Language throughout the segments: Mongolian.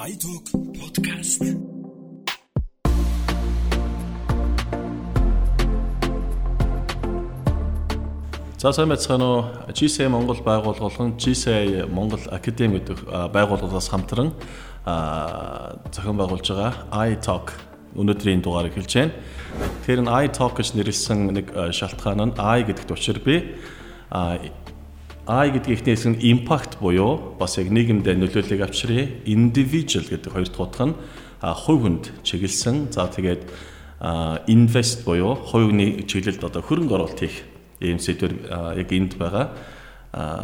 iTalk podcast. За сайн байцгаана уу? GCA Монгол байгууллагын GCA Монгол Академи гэдэг байгууллагаас хамтран зохион байгуулж байгаа iTalk өнөөдрийн дугаарыг хэлж байна. Тэгэхээр энэ iTalk гэж нэрлсэн нэг шалтгаан нь I гэдэгт учир би I гэдэг ихний хэсэг нь impact буюу бас яг нийгэмд нөлөөллийг авчрыг individual гэдэг хоёр дахь утга нь хувь хүнд чиглэсэн. За тэгээд invest буюу хувийн чиглэлд одоо хөрөнгө оруулалт хийх ийм сэдвэр яг энд байгаа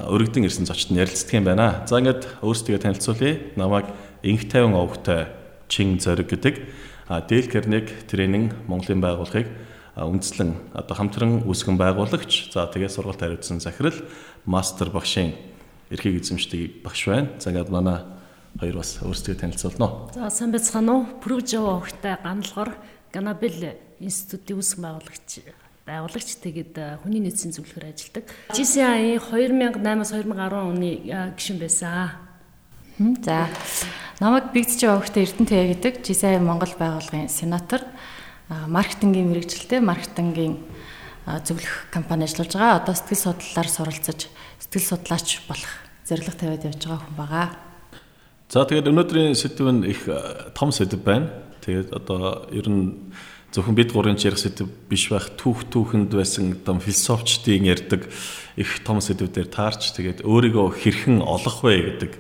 өргөдөн ирсэн зочд нь ярилцдаг юм байна. За ингээд өөрсдөө танилцуулъя. Намайг Инх тайван овогтой Чин Зориг гэдэг Дэл Кернег тренинг Монголын байгууллагыг үндэслэн одоо хамтран үүсгэн байгуулагч за тэгээд сургалт хариуцсан захирал мастер багшийн эрхийг эзэмшдэг багш байна. За ингээд манай хоёр бас өөрсдөө танилцуулно. За сайн байцгаана уу? Прүжөө огтой ганалгор Ганабел институтийн үүсгэн байгуулагч байгуулагч тэгээд хүний нөөцийн зөвлөхөр ажилладаг. GCI 2008-аас 2010 оны гишүүн байсан. За. Намайг Бигдж огтой Эрдэнэ гэдэг GCI Монгол байгууллагын сенатор маркетингийн мэрэгжилтэй маркетингийн зөвлөх компани ажиллаж байгаа. Одоо сэтгэл судлалаар суралцаж сэтгэл судлаач болох зорилго тавиад явж байгаа хүн байгаа. За тэгээд өнөөдрийн сэдв нь их том сэдв байна. Тэгээд одоо ер нь зөвхөн бид гурийн ярих сэдв биш байх түүх түүхэнд байсан одоо философчдын ярьдаг их том сэдвүүдээр таарч тэгээд өөрийгөө хэрхэн олох вэ гэдэг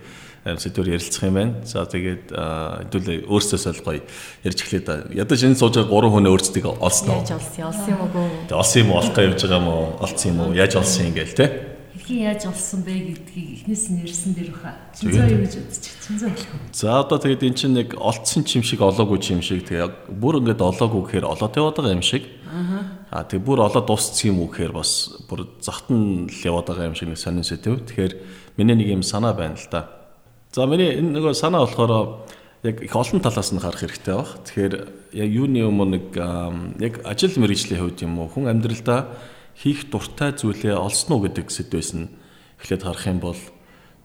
сэдвээр ярилцах юм байна. За тэгээд хэдүүлээ өөрсдөө солгоё ярьж эхлэе да. Ядаж энэ сууж байгаа гурван хүн өөрсдийг олсон уу? Яаж олсон? Олсон юм уу? Тэгээд олсон юм уу? Олох гэж явж байгаа юм уу? Олсон юм уу? Яаж олсон юм гээл те? Хэрхэн яаж олсон бэ гэдгийг эхнээс нь ярьсан дээр баха. Цэнзөө юу гэж бодчих. Цэнзөө хэлэх үү? За одоо тэгээд эн чинь нэг олцсон юм шиг олоогүй юм шиг тэгээд бүр ингээд олоогүй гэхээр олоод яваад байгаа юм шиг. Аа тэгээд бүр олоод дууссан юм уу гэхээр бас бүр захтан л яваад байгаа юм шиг нэг сонин сэтэв. Тэгэхээр миний нэг юм санаа байна л да. За миний энэ нөгөө санаа болохоор яг их олон талаас нь харах хэрэгтэй баг. Тэгэхээр яг юуны өмнө нэг яг ажил мэргэжлийн хувьд юм уу хүн амьдралдаа хийх дуртай зүйлээ олсон уу гэдэг сэдвээс нь эхлээд харах юм бол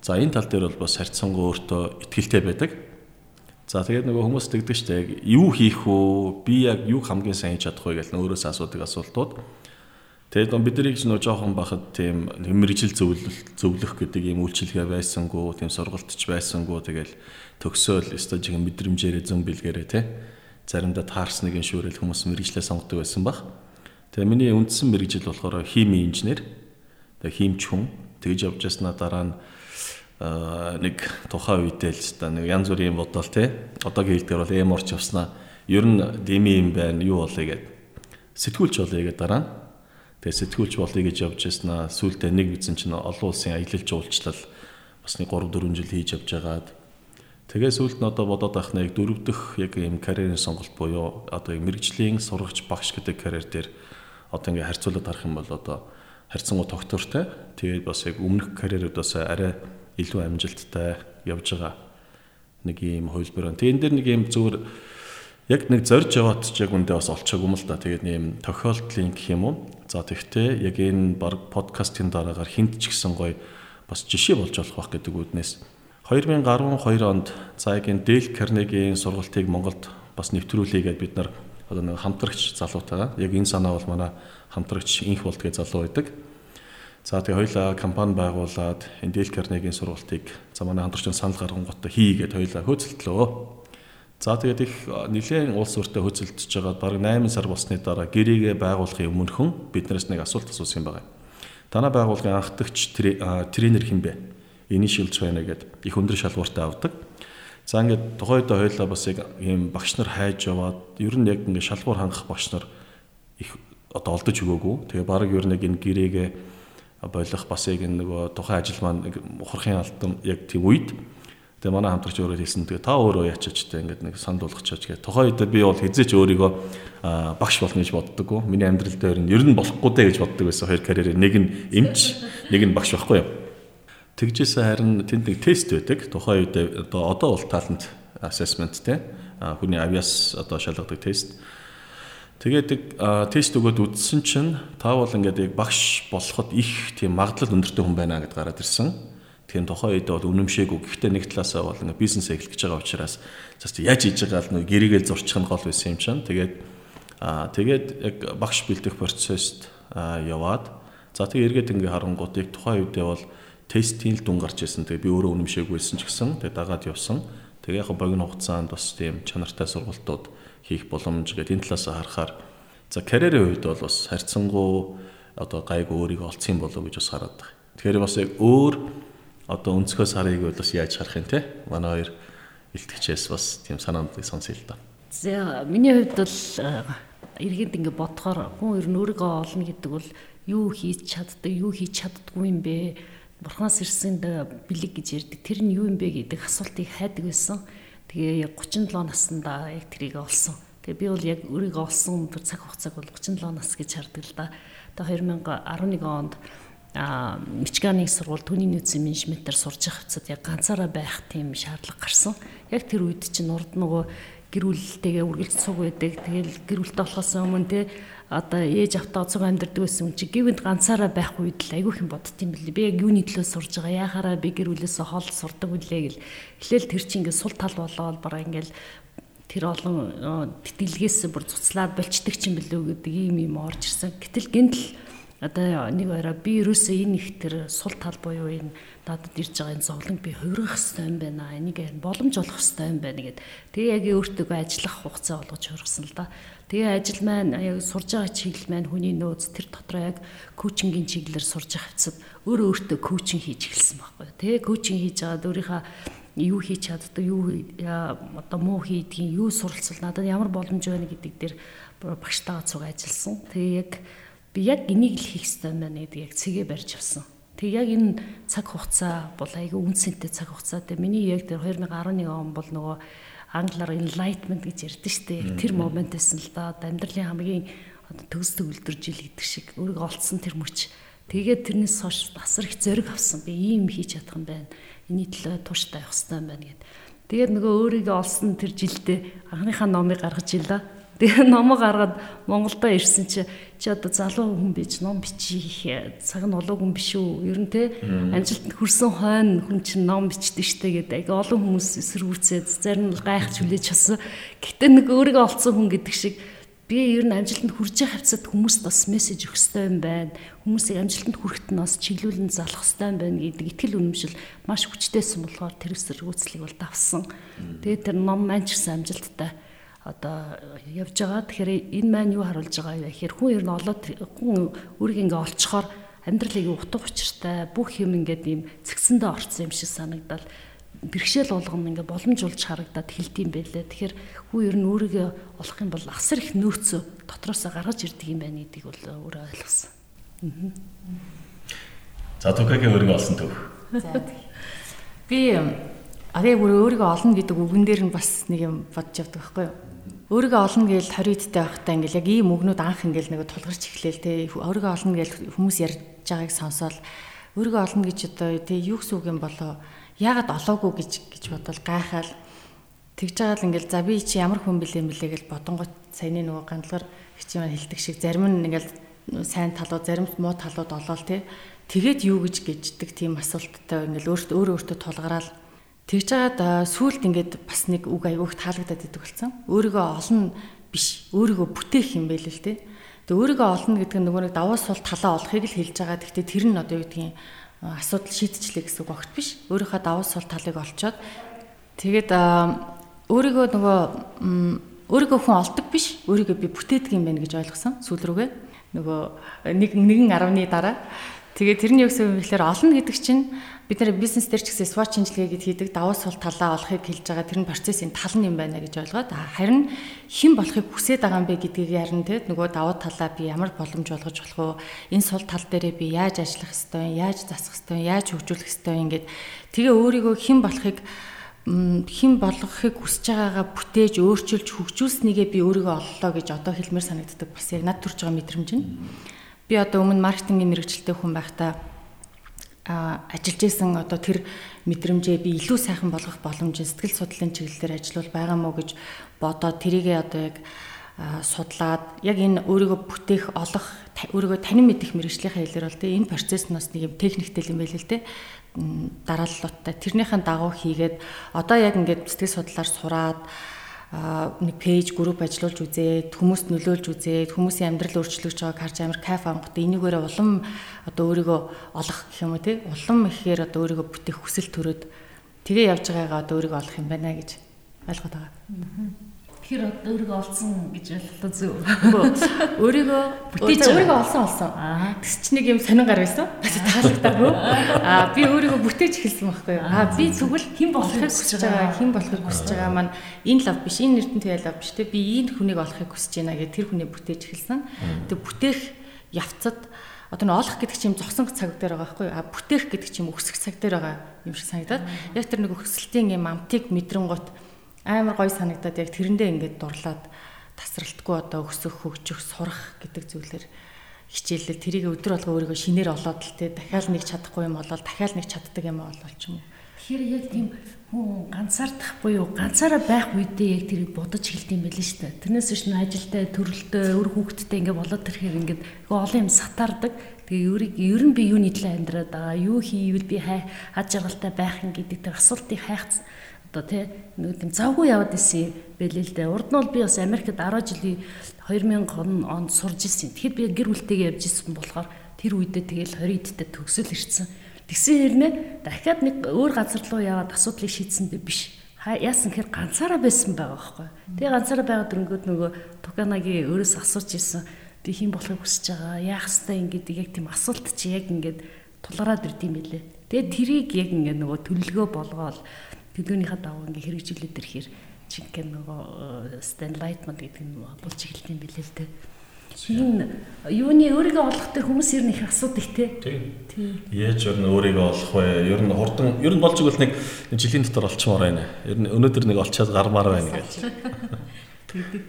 за энэ тал дээр бол бас харьцангуй өөртөө ихтгэлтэй байдаг. За тэгээд нөгөө хүмүүс тэгдэг штэ яг юу хийх вэ? Би яг юу хамгийн сайн хийж чадах вэ гэж өөрөөсөө асуудаг асуултууд. Тэгээд бид нарыг ч нөө жоохон бахад тийм мэрэгжил зөвлөх зөвлөх гэдэг юм үйлчилгээ байсангүй, тийм сургалтч байсангүй тэгэл төгсөөл өстой жиг мэдрэмжээрээ зөн бэлгээрээ те заримдаа таарсныг шүүрэл хүмүүс мэрэгжлээ сонгодог байсан баг. Тэгээ миний үндсэн мэрэгжил болохоор хими инженер. Тэгээ химч хүн. Тэгж явж яснаа дараа нь нэг тухайн үедээ л та нэг янз бүрийн бодол те одоогийн хэлдгээр бол эм орч явснаа. Ер нь дими юм байна юу болъё гэд. Сэтгүүлч болъё гэд дараа нь Тэгээ сэтгүүлч болъё гэж явж яснаа сүүлдээ нэг үзэн чинь олон улсын аялал жуулчлал бас нэг 3 4 жил хийж явж байгаад тэгээ сүүлд нь одоо бодоод байх нэг дөрөв дэх яг юм карьерийн сонголт буюу одоо мэрэгжлийн сурагч багш гэдэг карьер дээр одоо ингээ харьцуулаад харах юм бол одоо харьцангуй тогтвортой. Тэгээд бас яг өмнөх карьеруудаас арай илүү амжилттай явж байгаа нэг юм хувилбар. Тэгээд энэ дэр нэг юм зүгээр яг нэг зорж яваад ч яг үндэ бас олчаагүй юм л да. Тэгээд нэм тохиолдлын гэх юм уу. За тэгвэл яг энэ баг подкастын дараагаар хинт ч гэсэн гоё бас жишээ болж болох байх гэдэг үднээс 2012 онд энэ Дэл Карнегийн сургалтыг Монголд бас нэвтрүүлээгээд бид нар одоо нэг хамтрагч залуутайгаа яг энэ санаа бол манай хамтрагч инх болдгийн залуу байдаг. За тэгээ хоёлаа компани байгуулад энэ Дэл Карнегийн сургалтыг за манай хамтрагч санал гаргангуудаа хийгээд хоёлаа хөөцөлтлөө. За тэгээд их нэгэн улс өртөө хөцөлдөж байгаа баг 8 сар болсны дараа гэрээгээ байгуулахын өмнөхөн биднээс нэг асуулт асуусан юм байна. Танай байгууллагын анх дагч тренер хэн бэ? Initials байна гэдэг их өндөр шалгууртай авдаг. За ингээд тухайдаа хоёлаа бас яг ийм багш нар хайж яваад ер нь яг ингээд шалгуур хангах багш нар их одоо олдож өгөөгүй. Тэгээ баг ер нь яг энэ гэрээгээ болох бас яг нөгөө тухайн ажил маань ухрахын алтан яг тийм үед Тэгээ манай хамтрагч өөрөө хэлсэн. Тэгээ та өөрөө яачаач те ингээд нэг санд болгочооч гэх. Тухайн үед би бол хизээч өөрийгөө багш болно гэж боддоггүй. Миний амьдрал дээр нь ер нь болохгүй дээ гэж боддог байсан. Хоёр карьерээр нэг нь эмч, нэг нь багш байхгүй юу? Тэгжээсээ харин тэнд нэг тест байдаг. Тухайн үед одоо одоо бол talent assessment те хүний авиас одоо шалгадаг тест. Тэгээд тест өгөөд үдсэн чинь та бол ингээд яг багш болоход их тийм магадлал өндөртэй хүн байна гэдээ гараад ирсэн. Тэгэхээр тухайн үед бол үнэмшээгүй. Гэхдээ нэг талаасаа бол ингээ бизнес эхлэх гэж байгаа учраас зөв яаж хийж байгаа л нэг гэрийгээл зурчих нь гол байсан юм чинь. Тэгээд аа тэгээд яг багш бэлдэх процессд яваад за тэгээд эргээд ингээ харангуутыг тухайн үедээ бол тестийн л дүн гарч ирсэн. Тэгээд би өөрөө үнэмшээгүйсэн ч гэсэн тэгээд дагаад явсан. Тэгээд яг богино хугацаанд бас тийм чанартай сургалтууд хийх боломж гэдэг энэ талаас харахаар за карьерийн хувьд бол бас харьцангуй одоо гайг өөрийгөө олцсон болов гэж бас хараад байна. Тэгэхээр бас яг өөр одоо өнцгөөс харыг бол яаж харах юм те манай хоёр илтгэгчээс бас тийм санаанд сонсъё л да. За миний хувьд бол эргээд ингэ бодохоор хүн ер нь өөрийгөө олно гэдэг бол юу хийж чаддаг юу хийж чаддгүй юм бэ бурханаас ирсэн бэлэг гэж ярьдаг тэр нь юу юм бэ гэдэг асуултыг хайдаг байсан. Тэгээ яг 37 наснда яг тэрийг олсон. Тэгээ би бол яг өөрийгөө олсон цаг хугацааг бол 37 нас гэж хардаг л да. Тэгээ 2011 онд а Мичгааны сургууль түүний нөөцийн менежментээр сурж явах хэвцад яг ганцаараа байх тийм шаардлага гарсан. Яг тэр үед чинь урд нөгөө гэр бүлтэйгээ үргэлж цуг байдаг. Тэгэл гэр бүлтэй болохоос өмнө те одоо ээж автаа цуг амьдардаг байсан чи гівэнд ганцаараа байх үед л айгүй хэм бодд юм бэлээ. Би яг юуны төлөө сурж байгаа. Яхаараа би гэр бүлээсээ хол сурдаг үлээ гэл. Эхлээл тэр чинь ингээд сул тал болоод бараа ингээд тэр олон тэтгэлгээс бүр цуцлаад болчдөг юм бэлээ гэдэг ийм юм орж ирсэн. Гэтэл гинтл одоо нэг орой би ерөөсөө энэ их тэр сул тал буюу энэ надад ирж байгаа энэ зовлонг би хувирах хэрэгтэй юм байна. Энийг боломж олох хэрэгтэй юм байна гэд. Тэгээ яг өөртөө ажиллах хугацаа олгож хургасан л да. Тэгээ ажил маань яг сурж байгаа чиглэл маань хүний нөөц тэр дотроо яг коучингийн чиглэлээр сурж байгаа хэвчэд өөрөө өөртөө коучинг хийж эхэлсэн байхгүй. Тэгээ коучинг хийж байгаад өөрийнхөө юу хийж чаддаг, юу одоо муу хийдгийг, юу суралцвал надад ямар боломж байна гэдэг дээр багштайгаа цуг ажилласан. Тэгээ яг би яг энийг л хийх ёстой байна гэдэг яг цэгээ барьж авсан. Тэг яг энэ цаг хугацаа бол айгүй үнцэнтэй цаг хугацаа. Тэг миний яг тэр 2011 он бол нөгөө англиар enlightenment гэж ярьдэн штэ. Тэр момент байсан л да. Амьдралын хамгийн одоо төгсдөг үлдэр жил гэдэг шиг өөрийгөө олцсон тэр мөч. Тэгээд тэрнээс хойш асар их зориг авсан. Би ийм хийж чадах юм байна. Эний төлөө тууштай явах хэрэгтэй юм байна гэд. Тэгээд нөгөө өөрийгөө олсон тэр жилдээ анхныхаа номыг гаргаж илаа Тэгээ номоо гаргаад Монголдо ирсэн чи чи одоо залуу хүн бич ном бичих цаг нь олоогүй юм биш үү? Ер нь те амжилтанд хүрсэн хойно хүн чинь ном бичдэг штэ гэдэг. Ага олон хүмүүс эсэргүүцээд зарим нь гайхаж хүлээж часан. Гэтэ нэг өөрийгөө олцсон хүн гэдэг шиг би ер нь амжилтанд хүрж байгаа хавцад хүмүүст бас мессеж өгөх хэрэгтэй юм байна. Хүмүүсийг амжилтанд хүрэхэд нь бас чиглүүлэн залах хэрэгтэй юм байна гэдэг итгэл үнэмшил маш хүчтэйсэн болохоор тэр эсэргүүцлийг бол давсан. Тэгээд тэр ном маань ч гэсэн амжилттай одоо явж байгаа. Тэгэхээр энэ маань юу харуулж байгаа вэ гэхээр хүн ер нь олоод хүн өөрийг ингээ олцохоор амьдралыг утга учиртай бүх юм ингээд ийм цэгцэндээ орцсон юм шиг санагдал бэрхшээл болгоно ингээ боломжуулж харагдаад хэлдэм байлээ. Тэгэхээр хүн ер нь өөрийгөө олох юм бол асар их нөөцөө дотроосоо гаргаж ирдэг юм байна гэдгийг бол өөрөө ойлгосон. За Тукагийн өөрийгөө олсон төв. За би арай бүр өөрийгөө олно гэдэг үгэн дээр нь бас нэг юм бодож явдаг байхгүй юу? Өөрийгөө олно гэж 20 идтэй байхдаа ингээл яг ийм өгнүүд анх ингээл нэг тулгарч эхлээл те өөрийгөө олно гэж хүмүүс ярьж байгааг сонсоод өөрийгөө олно гэж одоо те юу гэсэн үг юм болоо яагаад олоогүй гэж гэж бодвол гайхаал. Тэгж байгаа л ингээл за би чи ямар хүн бэлээ мэлээ гэж бодонгот саяны нөгөө гандлаар хичээн хэлдэг шиг зарим нь ингээл сайн талууд зарим муу талууд олоод те. Тэгээд юу гэж гэждэг тийм асуулттай ингээл өөртөө өөрөө өөртөө тулгараал Тэгж жагаад сүулт ингээд бас нэг үг аягүйх таалагдаад идэг болсон. Өөрийгөө олно биш, өөрийгөө бүтээх юм байл л те. Тэгээ өөрийгөө олно гэдэг нь нөгөө нэг даваа сул талаа олохыг л хэлж байгаа. Гэхдээ тэр нь одоо юу гэдгийг асуудал шийдчихлээ гэсэн үг огт биш. Өөрийнхөө даваа сул талыг олцоод тэгээд өөрийгөө нөгөө өөрийгөө хүн олдог биш, өөрийгөө би бүтээдэг юм байна гэж ойлгосон сүүл рүүгээ. Нөгөө нэг нэгэн 10-ны дараа Тэгээд тэрний юу гэсэн юм бэхлээр олно гэдэг чинь бид нэр бизнес дээр ч гэсэн SWOT шинжилгээ гэд хийдэг давуу сул талаа олохыг хэлж байгаа тэр нь процессын тал нь юм байна гэж ойлгоод харин хэн болохыг хүсээд байгаа юм бэ гэдгийг ярина те. Нөгөө давуу талаа би ямар боломж олгож болох вэ? Энэ сул тал дээрээ би яаж ажиллах ёстой яаж засах ёстой яаж хөгжүүлэх ёстой ингээд тэгээ өөрийгөө хэн болохыг хэн болгохыг хүсэж байгаагаа бүтээж өөрчилж хөгжүүлснийгээ би өөрийгөө оллоо гэж одоо хэлмээр санагддаг бас яг над төрж байгаа мэдрэмж нь. Би одоо өмнө маркетингийн мэрэгчлэлтэй хүн байхдаа ажиллаж исэн одоо тэр мэдрэмжээ би илүү сайхан болгох боломж сэтгэл судлалын чиглэлээр ажиллавал байгаа мó гэж бодоод тэрийгээ одоо яг судлаад яг энэ өөрийгөө бүтээх олох өөрийгөө танин мэдэх мэрэгжлийнхаа хэлээр бол тийм энэ процесс нь бас нэг юм техниктэй юм байл л те дарааллуудтай тэрнийхэн дагуу хийгээд одоо яг ингээд сэтгэл судлаар сураад нэг пэйж групп ажиллуулж үзээд хүмүүст нөлөөлж үзээд хүмүүсийн амьдрал өөрчлөгдөж байгааг харж амар кайф авангуудаа энийгээрээ улам одоо өөрийгөө олох гэх юм уу тий улам ихээр одоо өөрийгөө бүтээх хүсэл төрөөд тэгээ явж байгаагаа одоо өөрийгөө олох юм байна гэж ойлгоод байгаа. Тэгэхээр өөрийгөө олсон гэж ойлголоо зөв. Өөрийгөө бүтээж өөрийгөө олсон олсон. Тэгс чи нэг юм сонин гар байсан. Таалагдаагүй. Аа би өөрийгөө бүтээж эхэлсэн байхгүй юу? Аа би тэгвэл хэн болохыг хүсэж байгаа, хэн болохыг хүсэж байгаа маань энэ лав биш, энэ эрдэнэ лав биш те. Би энэ хүнийг олохыг хүсэж байна гэж тэр хүнээ бүтээж эхэлсэн. Тэг бүтээх явцад одоо н олох гэдэг чинь зогсон цаг дээр байгаа байхгүй а бүтээх гэдэг чинь өсөх цаг дээр байгаа юм шиг санагдаад яг тэр нэг өсөлтийн юм амтыг мэдрэнгуут амар гоё санагдаад яг тэрэндээ ингээд дурлаад тасралтгүй одоо өсөх хөгжих сурах гэдэг зүйлээр хичээлэл тэрийг өдөр болго өөрийгөө шинээр олоод л те дахиад нэг чадахгүй юм болол дахиад нэг чаддаг юм болол ч юм уу. Тэгэхээр яг тийм хүн ганцаардахгүй юу ганцаараа байх үедээ яг тэрийг бодож хэлдэм байл шүү дээ. Тэрнээс биш н ажилдаа төрөлтөө өр хүүхдтэй ингээд болоод тэрхээр ингээд олон юм сатаардаг. Тэгээ ерийг ер нь би юуны төлөө амьдраад байгаа юу хийвэл би хай хаж жаргалтай байх юм гэдэг тэр асуултыг хайхсан одоо тий нэг тийм завгүй яваад исэн бэлээ л дээ. Урд нь бол би бас Америкт 10 жилийн 2000 онд сурж исэн. Тэгэхэд би гэр бүлтэйгээ явж исэн болохоор тэр үедээ тэгэл 20 эдтэй төгсөл ирсэн. Тэгсэн хэрнээ дахиад нэг өөр газар руу яваад асуудлыг шийдсэндээ биш. Яасан гэхээр ганцаараа байсан байгаа байхгүй. Тэгээ ганцаараа байгаа дөрөнгөд нөгөө Туканагийн өөрөөс асууж исэн. Би хэн болохыг хүсэж байгаа. Яах хэвээр ингээд яг тийм асуулт чи яг ингээд тулгараад ирд юм билээ. Тэгээ тэрийг яг ингээд нөгөө төлөлгөө болгоол төлөвлөгөөнийхөө дагуу ингээ хэрэгжүүлээд ирэхээр жинхэнэ нөгөө Stanlightment гэдэг нь эхэлт юм билээ л дээ. Энэ юуны өөрийгөө олох төр хүмүүс ер нь их асуудаг те. Тийм. Яаж ер нь өөрийгөө олох вэ? Ер нь хурдан ер нь болж игэл нэг жилийн дотор олчмаар байна. Ер нь өнөөдөр нэг олчаад гармаар байна гэж. Тэгдэг.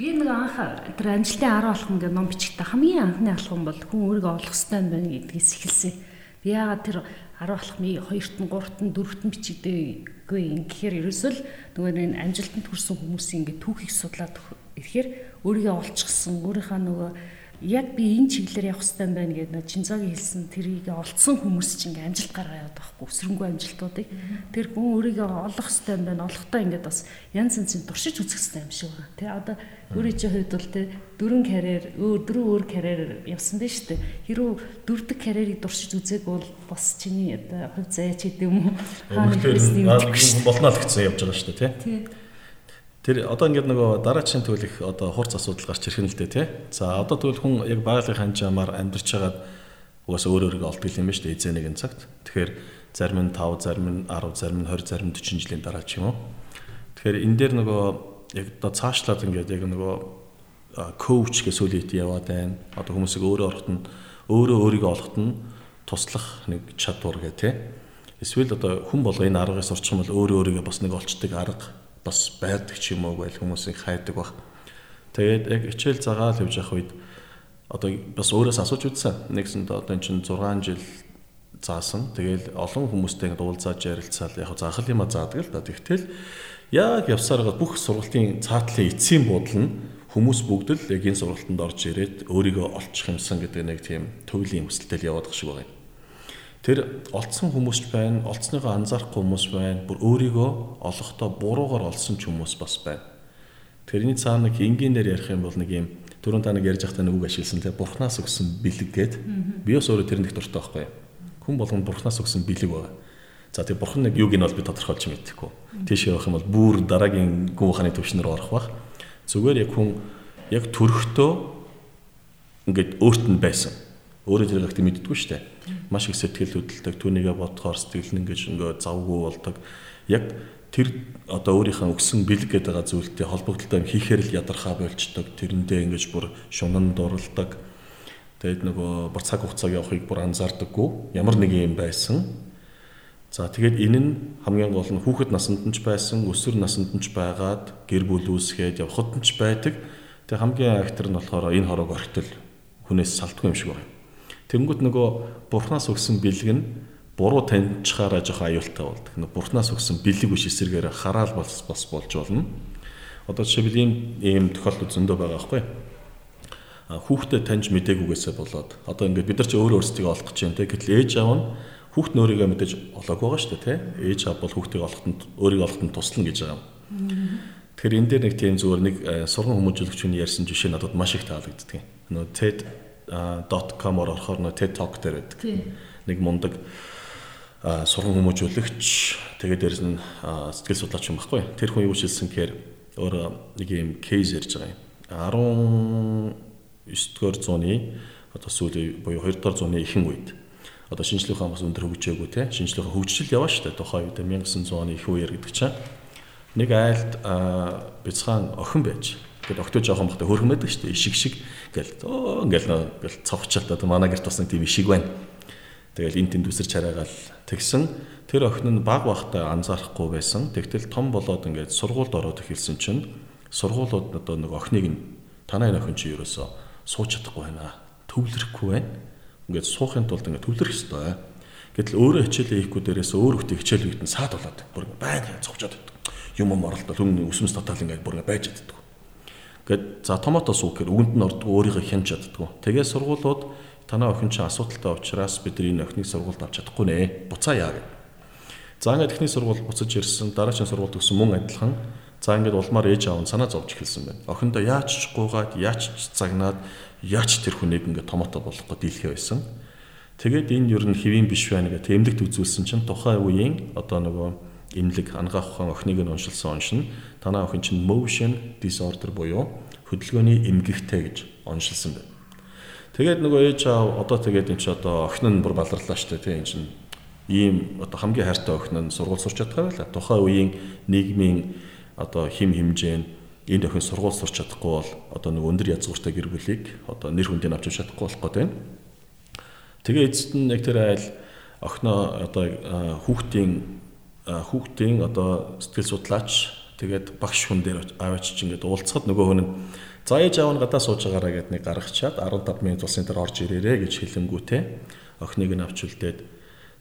Би нэг анх тэр амжилтын 10 алхам гэдэг ном бичгтээ хамгийн анхны алхам бол хүн өөрийгөө олох хэрэгтэй байна гэдгээс эхэлсэн. Би яагаад тэр 10 алхмыг 2-т нь 3-т нь 4-т нь бичигдээгүй юм гэхээр ерөөсөө л нөгөө энэ амжилтанд хүрсэн хүмүүсийн ингээ түүхийг судлаад ирэхээр өөрийгөө олчихсан. Өөрийнхөө нөгөө яг би энэ чиглэлээр явах хэрэгтэй байна гэдэг Чинзогийн хэлсэн тэрийг олцсон хүмүүс чинь ингээм амжилт гаргаа яваад байхгүй өсрөнгөө амжилтуудыг тэр хүн өөрийгөө олох хэрэгтэй байна олохдоо ингээд бас янз янзын туршиж үзэх хэрэгтэй юм шиг байна. Тэ одоо өөрийн чинь хувьд бол тэ дөрвөн карьер өөр дөрвөн өөр карьер явсан дээ шүү дээ. Хэрвээ дөрвдөг карьерийг туршиж үзээг бол бас чиний одоо хувь заяач гэдэг юм уу? Хаана хэлсэн юм болно л гэсэн явж байгаа шүү дээ тий. Тэр одоо ингээд нөгөө дараачийн төлөх одоо хурц асуудал гарч ирэх нь л дээ тий. За одоо тэгвэл хүн яг байгалийн ханжаамаар амьдарч хагаад угаасаа өөр өөргөө олдгол юм ба шүү дээ эзэн нэгэн цагт. Тэгэхээр зарим нь 5, зарим нь 10, зарим нь 20, зарим нь 40 жилийн дараа ч юм уу. Тэгэхээр энэ дээр нөгөө яг одоо цаашлаад ингээд яг нөгөө коуч гэсэн сүлийт яваад байна. Одоо хүмүүсийг өөрөө орохт нь өөрөө өөрийгөө олохт нь туслах нэг чадвар гэх тий. Эсвэл одоо хүн болго энэ аргаас орчих юм бол өөрөө өөрийгөө бас нэг олцдог арга бас байдаг ч юм уу байл хүмүүсийг хайдаг баг. Тэгээд яг хичээл загаал явж явах үед одоо бас өөрөөс асууж үзсэн. Нэгсэнд одоо эн чинь 6 жил заасан. Тэгээл олон хүмүүстэй ингэ уулзаад ярилцаал яг заахал юма заадаг л да. Тэгтэл яг явсараа бүх сургалтын цаатлын эцсийн буудал нь хүмүүс бүгд л яг энэ сургалтанд орж ирээд өөрийгөө олчих юмсан гэдэг нэг тийм төвлийн хүсэлтэй яваад гэх шиг байна. Тэр олцсон хүмүүс байна, олцсныгоо анзаарахгүй хүмүүс байна, бүр өөрийгөө олохдоо буруугаар олсон ч хүмүүс бас байна. Тэрний цаана нэг энгийнээр ярих юм бол нэг юм түрүүн та нэг ярьж байхдаа нэг үг ашигласан те бурхнаас өгсөн бэлэг гээд би бас өөрөө тэр нэг дуртай байхгүй. Хүн болгонд бурхнаас өгсөн бэлэг байгаа. За тийм бурхан нэг юуг нь бол би тодорхойлж мэдэхгүй. Тийш явах юм бол бүр дараагийн гүн ухааны төвшнөр орох бах. Зүгээр яг хүн яг төрөхдөө ингээд өөрт нь байсан өөрөө тэр ихтэй мэддэггүй шүү дээ. Маш их сэтгэл хөдлөлтөг, түүнийгээ бодохоор сэтгэл нь ингэж ингээ завгүй болдог. Яг тэр одоо өөрийнхөө өгсөн бэлэг гэдэг байгаа зүйлтэй холбогдлоо хийхээр л ядархаа болчдөг. Тэрэндээ ингэж бүр шунан дурлдаг. Тэгээд нөгөө бүр цаг хугацааг явахыг бүр анзаардаггүй. Ямар нэг юм байсан. За тэгээд энэ нь хамгийн гол нь хүүхэд насанд нь ч байсан, өсвөр насанд нь ч байгаад гэр бүл үүсгээд явхад нь ч байдаг. Тэгээд хамгийн актер нь болохоор энэ хорог ортол хүнээс салтгүй юм шиг байна. Тэнгүүт нөгөө бурхнаас өгсөн бэлэг нь буруу таньчихаараа жоох аюултай болдог. Нөгөө бурхнаас өгсөн бэлэг биш эсэргээр хараал бас бас болж болно. Одоо жишээлбэл ийм ийм тохиолдол зөндөө байгаа байхгүй. А хүүхдэд таньж мдэггүйгээсээ болоод одоо ингээд бид нар ч өөрөө өөрсдөө олох гэж байна те. Гэтэл ээж аав нь хүүхд нь өөрийгөө мэдээж олоогүй байгаа шүү дээ те. Ээж аав бол хүүхдийг олоход өөрийгөө олоход туслана гэж байгаа юм. Тэгэхээр энэ дээр нэг тийм зүгээр нэг сургам хүмүүжүүлэгчний ярьсан жишээ надад маш их таалагддаг. Нөгөө TED.com-оор орохоор нөгөө TED Talk дээр байдаг. Нэг мундаг сургам хүмүүжүүлэгч тэгээд дээрэс нь сэтгэл судлаач юм баггүй. Тэр хүн юу хэлсэн гэхээр өөр нэг юм кейс ярьж байгаа юм. 19-р зууны одоо сүүлийн буюу 2-р зууны ихэнх үед одоо шинжлэх ухаан бас өндөр хөгжөөгүй те шинжлэх ухаан хөгжил яваа штэ тухайн үед 1900 оны их үеэр гэдэг чинь нэг айлд бяцхан охин байж Гэт октоо жоохон бахта хөрхөн байдаг шүү дээ. Ишиг шиг гэл оо ингээл ингээл цовхчалт одоо манай гэрт нэг тийм ишиг байна. Тэгэл эн тэнд үсэр чараагаал тэгсэн. Тэр охин нь баг бахта анзаарахгүй байсан. Тэгтэл том болоод ингээд сургуульд ороод эхэлсэн чинь сургуулиуд одоо нэг охиныг нь танай охин чи ерөөсөө сууч чадахгүй байна. Төвлөрөхгүй байна. Ингээд суухын тулд ингээд төвлөрөх ёстой. Гэтэл өөрөө хичээлээ хийхгүй дээрээс өөр хөтө хичээл үйдэн саад болоод бүр байнга цогчоод байдаг. Юм юм оролдол хүн өсмөс татаал ингээд бүр байж чаддаг. Гэт за томатос уу гэхээр үгэнд нь ордог өөрийгөө хянч чаддаг. Тэгээ сургуулиуд танаа охин чинь асуудалтай учраас бид энэ охиныг сургуульд авч чадахгүй нэ. Буцаа яа гэв. За ингээд техник сургууль буцаж ирсэн дараагийн сургууль төгсөн мөн адилхан. За ингээд улмаар ээж аав нь санаа зовж эхэлсэн байна. Охиндоо яач гуугаад, яач ч цагнаад, яач тэр хүнийг ингээд томото болохгүй дийлхэ байсан. Тэгээд энэ юу н хэвийн биш байна гэх тэмдэгт үзүүлсэн чинь тухайн үеийн одоо нөгөө имлэг ангаах ухаан охиныг нь уншилсан оншин танаа охин чинь motion disorder буюу хөдөлгөөний эмгэгтэй гэж оншилсан байна. Тэгээд нөгөө ээж аав одоо тэгээд энэ ч одоо охин нь бүр баларлаа шүү дээ энэ чинь ийм одоо хамгийн хайртай охин нь сургууль сурч чадхаа байла. Тухайн үеийн нийгмийн одоо хим хэмжээ нь энэ охин сургууль сурч чадахгүй бол одоо нэг өндөр язгууртай гэр бүлийг одоо нэр хүндийг авч чадахгүй болох гэдэг. Тэгээ эцэст нь яг тэр айл охиноо одоо хүүхдийн хүүхдийн одоо сэтгэл судлаач тэгээд багш хүн дээр аваач чинь ингээд уулзахад нөгөө хүн нь За ээж аав нь гадаа сууж байгаараа гэд нэг гаргачаад 15 минут болсон дээр орж ирээрээ гэж хэлэнгүүтээ охиныг нь авч үлдээд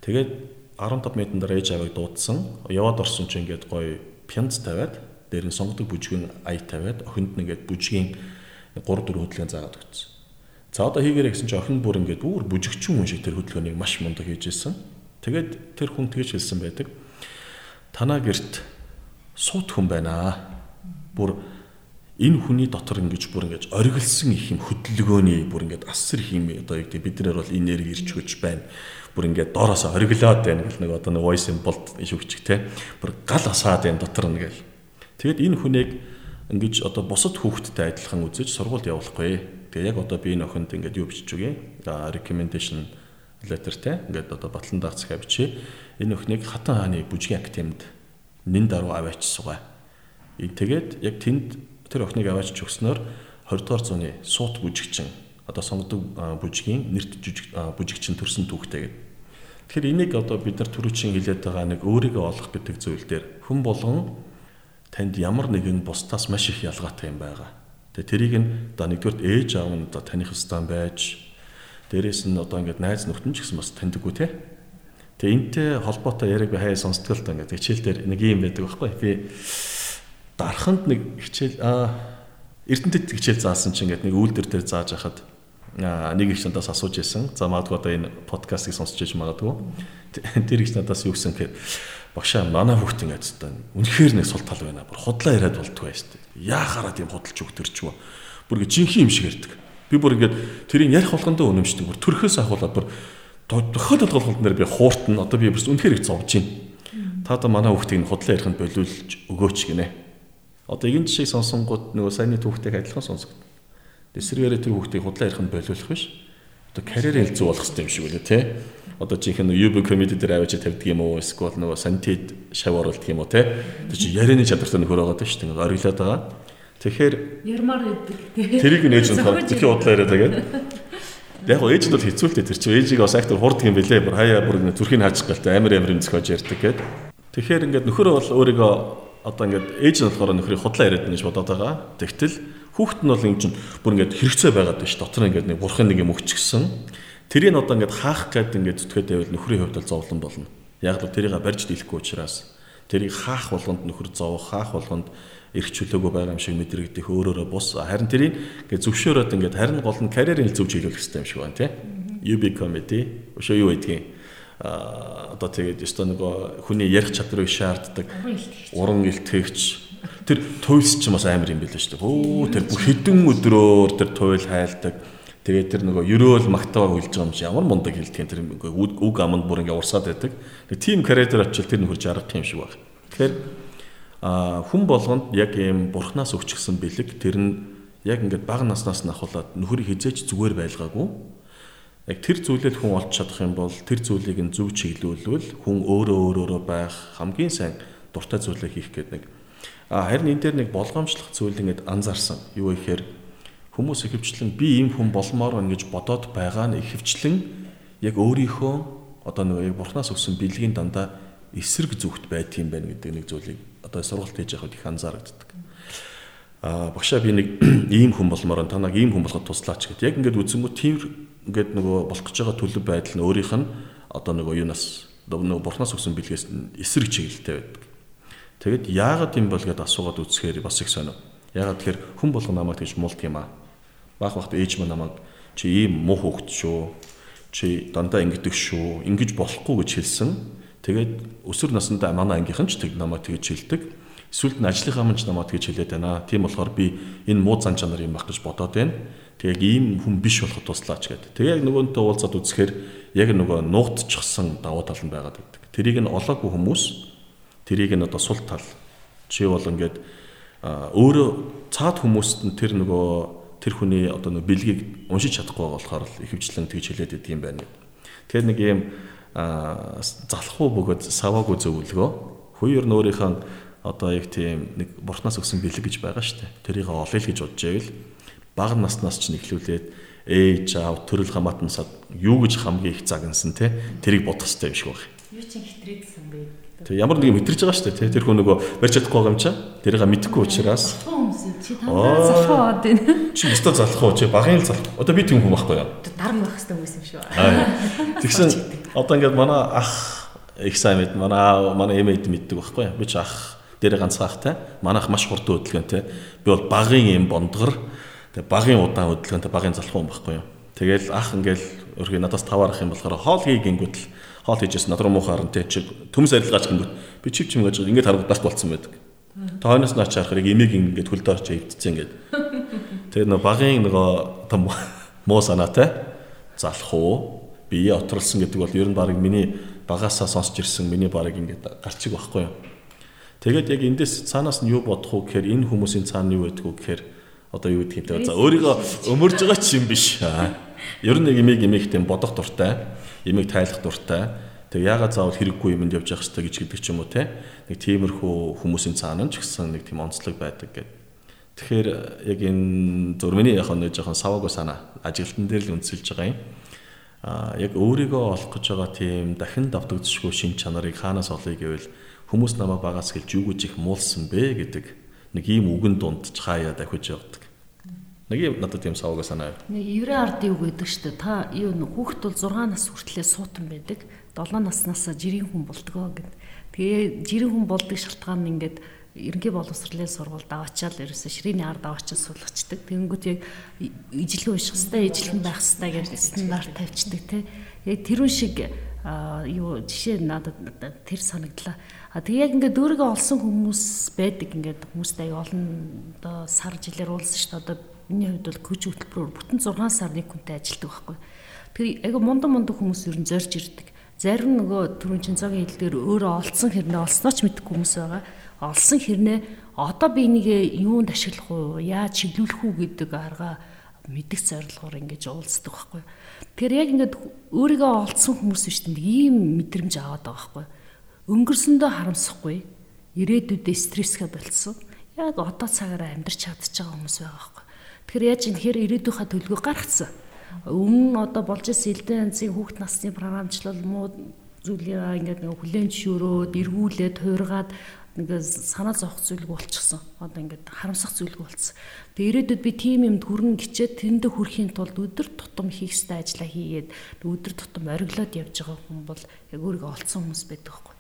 тэгээд 15 минутын дараа ээж аавыг дуудсан. Яваад орсон чинь ингээд гоё пянц тавиад дээр нь сонгодог бүжгийн ая тавиад охинд нь ингээд бүжгийн 3 4 хөдөлгөөн заагаад өгсөн. За одоо хийгээрэй гэсэн чинь охин бүр ингээд бүр бүжигчин хүн шиг тэр хөдөлгөөнийг маш мундаг хийж ирсэн. Тэгээд тэр хүн тэгж хэлсэн байдаг. Танаа герт суут хүн байна. Бүр энэ хүний дотор ингэж бүр ингэж оргилсан их юм хөдөлгөөний бүр ингэж асар хим одоо яг бид нар бол энерги ирж хөж байна. Бүр ингэж доороос оргилоод байна гэл нэг одоо нэг voice bolt шүгчих те. Бүр гал асаад байна дотор нь гэл. Тэгэд энэ хүнийг ингэж одоо бусад хүүхдтэй адилхан үзэж сургуульд явуулахгүй. Тэгээ яг одоо би энэ охинд ингэж юу бичиж үгүй. recommendation letter те. Ингээд одоо батлан даах захиа бичээ. Энэ охиныг хатан хааны бүжгийн академид нэн даруй аваач сугаа. Тэгээд яг тэнд тэр охиныг аваач өгснөөр 20 дугаар зууны суут бүжигчин одоо сонгодог бүжгийн нэрт бүжигчин төрсэн түүхтэй гэдэг. Тэгэхээр энийг одоо бид нар түрүүчийн хилээд байгаа нэг өөрийгөө олох гэдэг зүйл дээр хүн болгон танд ямар нэгэн бусдаас маш их ялгаатай юм байгаа. Тэгээ тэрийг нь одоо нэгдүгээр ээж аав нь одоо таних хэвстан байж дээрэс нь одоо ингээд найз нөхдөд ч гэсэн бас таньдаггүй те. Тэгээ энтэй холбоотой яриаг би хаяа сонсдгоо л та ингээд хичээл дээр нэг юм байдаг байхгүй. Би дарханд нэг хичээл аа Эрдэнэтэд хичээл заасан чинь ингээд нэг үйлдвэр дээр зааж хахад нэг их надаас асууж исэн. За магадгүй одоо энэ подкастыг сонсч иж магадгүй. Тэр их надаас юу гэсэн гэхээр багшаа манай хүүхд ингээд одоо үнэхээр нэг сул тал байна. Бүр худлаа яриад болтгоо шүү дээ. Яахаараа тийм худалч өгтөрч юу. Бүр ингээд жинхэнэ юм шиг ярьдаг. Би бүр ингээд тэрийг ярих болгондоо үнэмшдэг. Бүр төрхөөс ахуулаад бүр тохиолдол толголт нэр би хууртан одоо би бүрс үнэхээр их зовж байна. Та одоо манай хүүхдийг худлаа яриханд болиулж өгөөч гинэ Одоо энэ жишээ сонсонгууд нөгөө саяны түүхтэйг адилхан сонсогд. Эсвэргээрээ тэр хүүхдийг худлаа ярих нь болиулах биш. Одоо карьер хэлцүү болох хэрэгтэй юм шиг үлээ те. Одоо жинхэнэ UB comedy дээр аваач тавьдаг юм уу? Эсвэл нөгөө сантид шав оруулдаг юм уу те? Тэр чи ярианы чадвартай нөхөр байгаа шүү дээ. Ориглоод байгаа. Тэгэхээр ярмаар өгдөг. Тэрийг нээж нь тэгэхээр худлаа яриад байгаа. Яг гоо ээж нь бол хэцүүлтэй тэр чи ээжийг бас актер хурдаг юм бэлээ. Бүр хаяа бүр зүрхийг хаачих галтай амар амар юм зөхөж ярьдаг гээд. Тэгэхээр ингээд нөхөр бол өөрийгөө одоо ингээд ээж нь болохоор нөхрийг худлаа яриад байна гэж бодоод байгаа. Тэгтэл хүүхэд нь бол юм чинь бүр ингээд хэрэгцээ байгаад байна ш. Дотор ингээд нэг бурхан нэг юм өгчихсэн. Тэрийг одоо ингээд хаах гээд ингээд зүтгээд байвал нөхрийн хувьд бол зовлон болно. Яг л тэрийг барьж дийлэхгүй учраас тэрийг хаах болгонд нөхөр зовох, хаах болгонд эрх чөлөөгөө байгаа юм шиг мэдрэгдэх өөрөөрөө бус. Харин тэрийг ингээд зөвшөөрөөд ингээд харин гол нь карьерийн зөв чиглүүлэх хэрэгтэй юм шиг байна тий. Become it. Өшөө юу гэдгийг а одоо тэгээд ёстой нөгөө хүний ярих чадрыг шаарддаг уран илтгэгч тэр туйлс ч бас амар юм билээ шүү дээ. Өө тэр бүх хэдэн өдрөөр тэр туйл хайлдаг. Тэгээд тэр нөгөө ерөөл магтаага хүлж байгаа юм чи ямар мундаг хэлдэг тэр үг аманд бүр ингээ урсаад байдаг. Тэг тим карьер очил тэр нөхөр жаргах юм шиг байна. Тэгэхээр хүн болгонд яг ийм бурхнаас өгчихсэн бэлэг тэр нь яг ингээд бага наснаас нь ахуулаад нөхөрийг хизээч зүгээр байлгаагүй. Яг тэр зүйлээд хүн олж чадах юм бол тэр зүйлийг нь зөв чиглүүлвэл хүн өөрөө өөрөөрөө байх хамгийн сайн дуртай зүйлээ хийх гэдэг нэг А харин энэ дээр нэг болгоомжлох зүйл ингээд анзаарсан. Юу ихээр хүмүүс ихэвчлэн би ийм хүн болмоор байна гэж бодоод байгаа нь ихэвчлэн яг өөрийнхөө одоо нэг яг бурхнаас өгсөн бэлгийн дандаа эсрэг зүгт байдаг юм байна гэдэг нэг зүйлийг одоо сургалт хийж явахад их анзаарагддаг. А багшаа би нэг ийм хүн болмоор та нэг ийм хүн болоход туслаач гэд. Яг ингээд үзэнгүү тийм ингээд нөгөө болох гэж байгаа төлөв байдал нь өөрийнх нь одоо нөгөө юунаас нөгөө бурхнаас өгсөн бэлгээс эсрэг чиглэлтэй байдаг. Тэгэд яагаад юм бол гэдээ асуугаад үзэхээр бас их сонио. Яагаад тэгэхээр хүн болго намайг тэгж муулт юм аа. Баах бахт ээж мань намайг чи ийм муу хөвгт шүү. Чи дандаа ингэдэг шүү. Ингиж болохгүй гэж хэлсэн. Тэгээд өсвөр насндаа манай ангийнхан ч тэг намайг тэгж хэлдэг. Эсвэл нь ажлынхаа мань ч намайг тэгж хэлээд байна. Тийм болохоор би энэ муу зан чанар юм байх гэж бодоод байна. Тэг ийм хүн биш болоход туслаач гэдэг. Тэг яг нөгөөнтэй уулзаад үзэхээр яг нөгөө нуугдчихсан давуу тал нь байгаад байдаг. Тэрийг нь олоогүй хүмүүс Тэрийг нь одоо сул тал чи бол ингээд өөрөө цаад хүмүүст нь тэр нөгөө тэр хүний одоо нөгөө бэлгийг уншиж чадахгүй болохоор ихэвчлэн тэгж хэлээд идэг юм байна. Тэгэхээр нэг юм залхуу бөгөөд саваагүй зөвлөгөө хоёр өөрийнхөө одоо яг тийм нэг бурхнаас өгсөн бэлэг гэж байгаа шүү дээ. Тэрийг олъё л гэж бодож байвал бага наснаас ч нэхлүүлээд ээж аав төрөл хамаатансад юу гэж хамгийн их загнасан те тэрийг бодох хэрэгтэй юм шиг байна. Юу ч хитрээдсэн бэ? Тэг ямар нэг мэдэрч байгаа шүү дээ. Тэр хүн нөгөө барьж чадахгүй байгаа юм чаа. Тэрийг мэдхгүй учраас. Чи танаа залхуу аваад байна. Чи өстө залхуу чи багын л залхуу. Одоо би тийм хүн байхгүй юу? Дарам байх хэрэгтэй хүмүүс юм шүү. Тэгсэн одоо ингээд манай ах их сайн мэд манай манай эмээд мэддэг байхгүй юу? Би ч ах дээр ганцхаахтай. Манайх маш хурдан хөдөлгөөнтэй. Би бол багын юм бондгор. Тэг багын удаан хөдөлгөөнтэй багын залхуу юм байхгүй юу? Тэгэл ах ингээл өөрхий надаас таваарах юм болохоор хоол хий гингүүт л хоол хийжсэн надруу муухай харан тий чи төмс арилгаач гингүүт би чив чим гэж ингээд харагдах болцсон байдаг. Тэ хойноос наач харахыг эмийг ингээд хөлд орж хөвдсөн ингээд. Тэгээ нөө багын нөгөө том муу санаатай залах уу бие отролсон гэдэг бол ер нь баг миний багасаа сонсч ирсэн миний баг ингээд гарчиг байхгүй юу. Тэгээд яг эндээс цаанаас нь юу бодох уу гэхээр энэ хүмүүсийн цаана юу байдг вэ гэхээр одоо юу гэдгийг те за өөрийгөө өмөрж байгаа ч юм биш. Ер нь нэг эмийг тийм бодох дуртай ямиг тайлах дуртай. Тэг яагаад заавал хэрэггүй юмд явж явах хэрэгтэй гэж гэдэг ч юм уу те. Нэг тиймэрхүү хүмүүсийн цаана ч гэсэн нэг тийм онцлог байдаг гэдэг. Тэгэхээр яг энэ зурмны яг нэг жоохон саваагүй санаа ажилтан дээр л үндэслэж байгаа юм. Яг өөрийгөө олох гэж байгаа тийм дахин давтагдчихгүй шин чанарыг хаанаас олъё гэвэл хүмүүс намайг багаас гэлж юу гэж их муулсан бэ гэдэг нэг ийм үгэн дунд хаяа дахиж явдаг. Нэг юм надад тийм савга санаа. Нэг еврей ард юу гэдэг штэ та юу хүүхэд бол 6 нас хүртлээр суутан байдаг. 7 наснаас жирийн хүн болдгоо гэд. Тэгээ жирийн хүн болдог шалтгаан нь ингээд ерөнхий боловсролын сургуульд аваачаал ерөөсө ширээний ард аваачаа суулгачдаг. Тэнгүүд яг ижлэг унших хэвээр ижлэг байх хэвээр гэж стандарт тавьчихдаг тий. Яг тэрүүн шиг юу жишээ надад тэр санагдлаа. А тэг яг ингээд өөрийгөө олсон хүмүүс байдаг ингээд хүмүүстэй олон одоо сар жилээр уулсан шүү дээ. Одоо Миний хувьд бол көж хөтөлбөрөөр бүтэн 6 сар нэг хүнтэй ажилладаг байхгүй. Тэгэхээр айгу мундан мундан хүмүүс ер нь зорж ирдэг. Зарим нөгөө түрүүн чин цагийн хэлдгээр өөрөө олцсон хэрнээ олсноо ч мэдэхгүй хүмүүс байгаа. Олсон хэрнээ одоо би энийг юунд ашиглах уу, яаж чиглүүлэх үү гэдэг арга мэдих зорилгоор ингэж уулздаг байхгүй. Тэгэхээр яг ингээд өөрийгөө олцсон хүмүүс биш тийм ийм мэдрэмж аваад байгаа байхгүй. Өнгөрсөндөө харамсахгүй, ирээдүйдээ стрессгээ болцсон. Яг одоо цагаараа амьдарч чадчих байгаа хүмүүс байгаа байхгүй. Тэгэхээр яаж юм тэгэхээр ирээдүйнхээ төлгөө гаргацсан. Өмнө нь одоо болж исэн элдэн янзын хүүхд насны програмчлал муу зүйлээ ингээд нэг хүлэн зөвшөөрөөд эргүүлээд хуургаад нэг санаа зовх зүйлг болчихсон. Одоо ингээд харамсах зүйлг болцсон. Тэгээ ирээдүйд би тийм юмд хүрнэ гिचээд тэрэндээ хүрэхийн тулд өдөр тутам хийх ёстой ажлаа хийгээд өдөр тутам ориглоод явж байгаа хүн бол яг өөрийгөө олцсон хүмүүс байдаг байхгүй.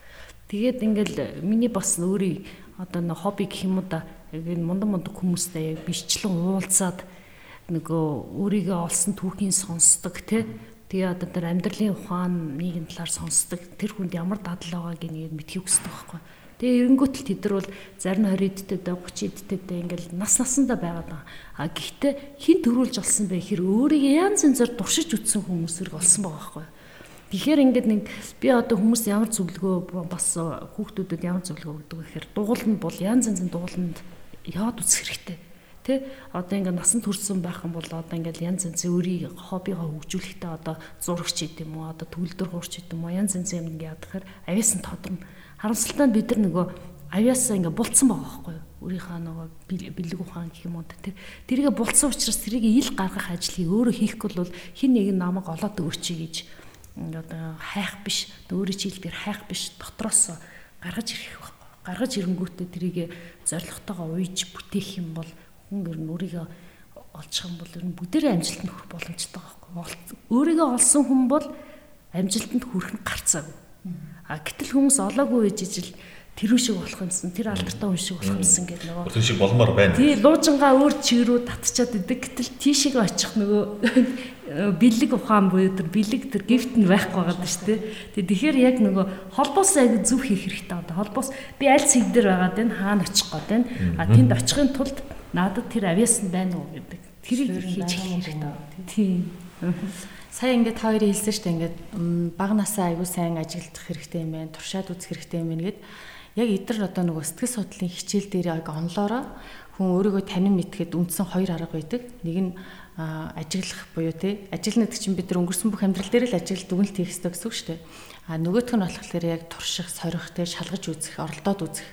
Тэгээд ингээл миний бас өөрийн одоо нэг хобби гэх юм уу да яг энэ мундан мундаг хүмүүстэй яг бишчлэн уулзаад нөгөө өөрийгөө олсон түүхийн сонсдог тий Тэгээ одоо тэр амьдралын ухааныг нь талаар сонсдог тэр хүнд ямар дадал байгааг нь мэдхийг хүсдэг байхгүй. Тэгээ эренгүүт л тэд нар бол зарим 20 эдтэй 30 эдтэй ингээл нас насандаа байгаад байгаа. А гэхдээ хин төрүүлж олсон бэ хэр өөрийгөө янз янзаар туршиж үтсэн хүмүүсэрэг олсон байгаа байхгүй. Тэгэхээр ингээд нэг би одоо хүмүүс ямар зөвлөгөө бас хүүхдүүдэд ямар зөвлөгөө өгдөг гэхээр дугуулна бол янз янзын дугууланд яваад үзэх хэрэгтэй Тэ одоо ингээд насан туршсан байх юм бол одоо ингээд янз янзын өөрийн хоббигоо хөгжүүлэхдээ одоо зурагч гэдэг юм уу одоо төгөлдөр хуурч гэдэг юм уу янз янзын юм ингээд яадаг авиас нь тодорно. Харамсалтай нь бид нар нөгөө авиасаа ингээд булцсан байгаа байхгүй юу? Өөрийнхөө нөгөө бэлэг ухаан гэх юм уу тэр тэргээ булцсан учраас тэрийг ил гаргах ажлыг өөрөө хийхгүй бол хин нэг намайг олоод өгөөч гэж одоо хайх биш өөрийн чийлдэр хайх биш дотроос гаргаж ирэх байхгүй. Гаргаж ирэнгүүтээ тэрийг зоригтойгоо уйж бүтээх юм бол хүн ер нь өөрийгөө олчих юм бол ер нь бүгдээрээ амжилтанд хүрэх боломжтой байхгүй. Өөрийгөө олсон хүн бол амжилтанд хүрэх нь гарцаагүй. А гэтэл хүмүүс олоогүй байж ижил тэр шиг болох юмсан тэр алдартай хүн шиг болох юмсан гэдэг нөгөө тэр шиг болмоор байна. Тий луужингаа өөр чиг рүү татчихад идэг гэтэл тийшээ очих нөгөө бэлэг ухаан буюу тэр бэлэг тэр гифт нь байхгүй байгаа шүү дээ. Тэгээ тэгэхээр яг нөгөө холбоос аяг зөв хийх хэрэгтэй одоо холбоос би аль цэг дээр байгаад байна хаана очих гээд байна. А тэнд очихын тулд надад тэр авьяас нь байна уу гэдэг. Тэрийг хийж эхлэх хэрэгтэй. Тийм. Сая ингээд та хоёрын хэлсэн шүү дээ ингээд бага насаа аягүй сайн ажилдах хэрэгтэй юм байна. Туршаад үзэх хэрэгтэй юм байна гэд яг эдгээр одоо нөгөө сэтгэл судлалын хичээл дээр яг онлоороо хүн өөрийгөө танин мэдхэд үндсэн хоёр арга байдаг. Нэг нь ажиглах буюу те ажил гэдэг чинь бид нар өнгөрсөн бүх амьдрал дээр л ажил дүгнэлт хийх хэрэгтэй гэсэн үг шүү дээ. А нөгөөх нь болохоор яг турших, сорих, те шалгаж үзэх, оролдоод үзэх.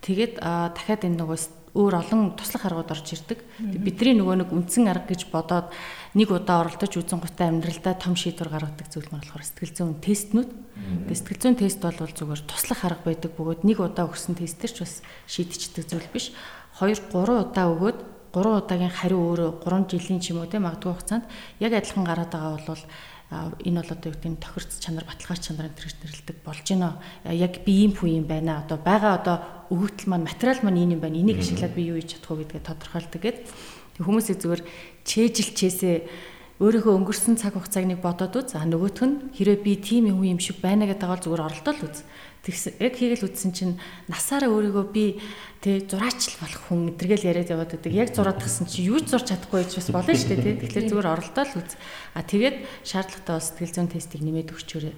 Тэгээд дахиад энэ нөгөө өөр олон туслах аргууд орж ирдэг. Бидний нөгөө нэг үндсэн арга гэж бодоод нэг удаа оролдож үзэн гутаа амьдралдаа том шийдвэр гаргадаг зүйл нь болохоор сэтгэл зүйн тестнүүд. Сэтгэл зүйн тест бол зүгээр туслах арга байдаг бөгөөд нэг удаа өгсөн тестэр ч бас шийдчихдэг зүйл биш. 2 3 удаа өгөөд 3 удаагийн хариу өөрөө 3 жилийн ч юм уу те магадгүй хугацаанд яг адилхан гараад байгаа бол энэ бол одоо юу гэдэг нь тохирц чанар баталгаач чанар энэ төрөж нэрлдэг болж байна. Яг би ийм хүн юм байна. Одоо байгаа одоо өгөгдөл маань материал маань ийм юм байна. Энийг ашиглаад би юу хийж чадах вэ гэдгээ тодорхойлдог гэдэг. Хүмүүсийг зүгээр чэжилчээсээ өөрийнхөө өнгөрсөн цаг хугацааг нэг бодоод үз. А нөгөөх нь хэрэв би тийм юм юм шиг байна гэдэг бол зүгээр оролдол үз. Тэгсэн яг хийгээл үтсэн чинь насаараа өөрийгөө би тэг зураачл болох хүн мэдэргээл яриад яваад байдаг. Яг зураад тгсэн чинь юу ч зурч чадахгүй байж бас болно шүү дээ тий. Тэгэхээр зүгээр оролдоо л үз. А тэгээд шаардлагатай сэтгэл зүйн тестийг нэмээд өгчөөрэй.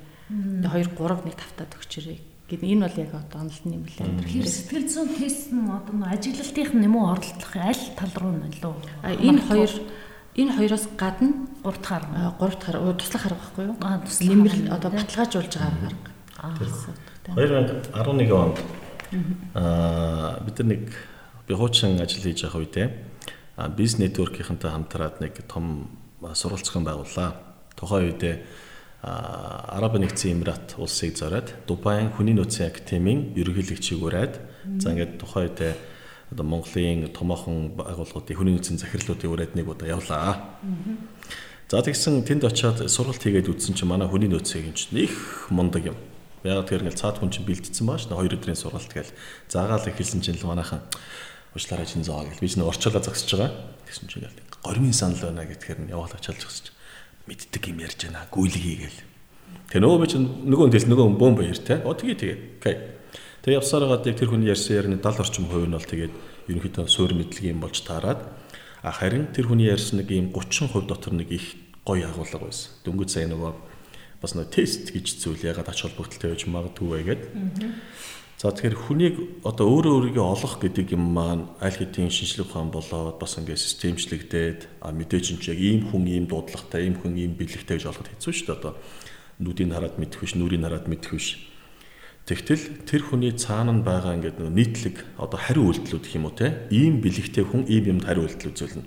Тэгээ 2 3 нэг тавтаад өгчөөрэй гэд энэ бол яг одоо онолт юм билээ. Тэгэхээр сэтгэл зүйн тест нь одоо ажиглалтынх нь юм уу оролдлох аль тал руу нь лөө. А энэ хоёр энэ хоёроос гадна гурав дахь арга. Гурав дахь арга туслах арга байхгүй юу? Аа туслах. Нэмэр одоо баталгаажуулж байгаа арга. Аа. 2011 онд аа бид нар нэг би хуучин ажил хийж байгаа үедээ бизнес нэтворкийнхэнтэй хамтраад нэг том сурвалжхан байгууллаа. Тухайн үедээ Араб нэгдсэн Эмират улсыг зориад Дубайн хүний нөөцийн академийн ерөнхийлөгчийг ураад за ингээд тухайн үедээ одоо Монголын томоохон байгууллагуудын хүний нөөцийн захирлуудын ураад нэг удаа явлаа. За тэгсэн тэнд очиод сургалт хийгээд үзсэн чинь манай хүний нөөцийн юм чинь их мундаг юм Яг тэр ингээл цаад хүн чинь бэлдсэн бааш. Хоёр өдрийн сургалт гээл заагаал эхэлсэн чинь л манайхан уучлаарай чинь зоо гэл би чинь орчуулаа зогсож байгаа. Тэгсэн чинь ингээл гормын санал байна гэхээр нь яваал очиад зогсож мэддэг юм ярьж байна. Гүйлэг хийгээл. Тэгээ нөгөө би чинь нөгөө хэл нөгөө бомб баяр те. О тэгээ тэгээ. Окей. Тэгээ явсаар байгаа тэр хүн ярьсан ярины 70 орчим хувь нь бол тэгээд ерөнхийдөө суур мэдлэг юм болж таарад. Харин тэр хүний ярьсан нэг ийм 30% дотор нэг их гоё агуулга байсан. Дөнгөж сая нөгөө бас нэг тест гэж зүйл ягаад ач холбогдолтой байж магадгүй вэ гэдэг. За тэгэхээр хүнийг одоо өөрөө өөрийгөө олох гэдэг юм маань аль хэдийн шинжлэх ухаан болоод бас ингээд системчлэгдээд а мэдээж энэ яг ийм хүн ийм дуудлагатай, ийм хүн ийм бэлэгтэй гэж олоход хэцүү шүү дээ одоо. Нүдийг хараад мэдэх биш, нүрийг хараад мэдэх биш. Тэгтэл тэр хүний цаана нь байгаа ингээд нэг нийтлэг одоо хариу үйлдэлүүд гэх юм уу те? Ийм бэлэгтэй хүн ийм юмд хариу үйлдэл үзүүлнэ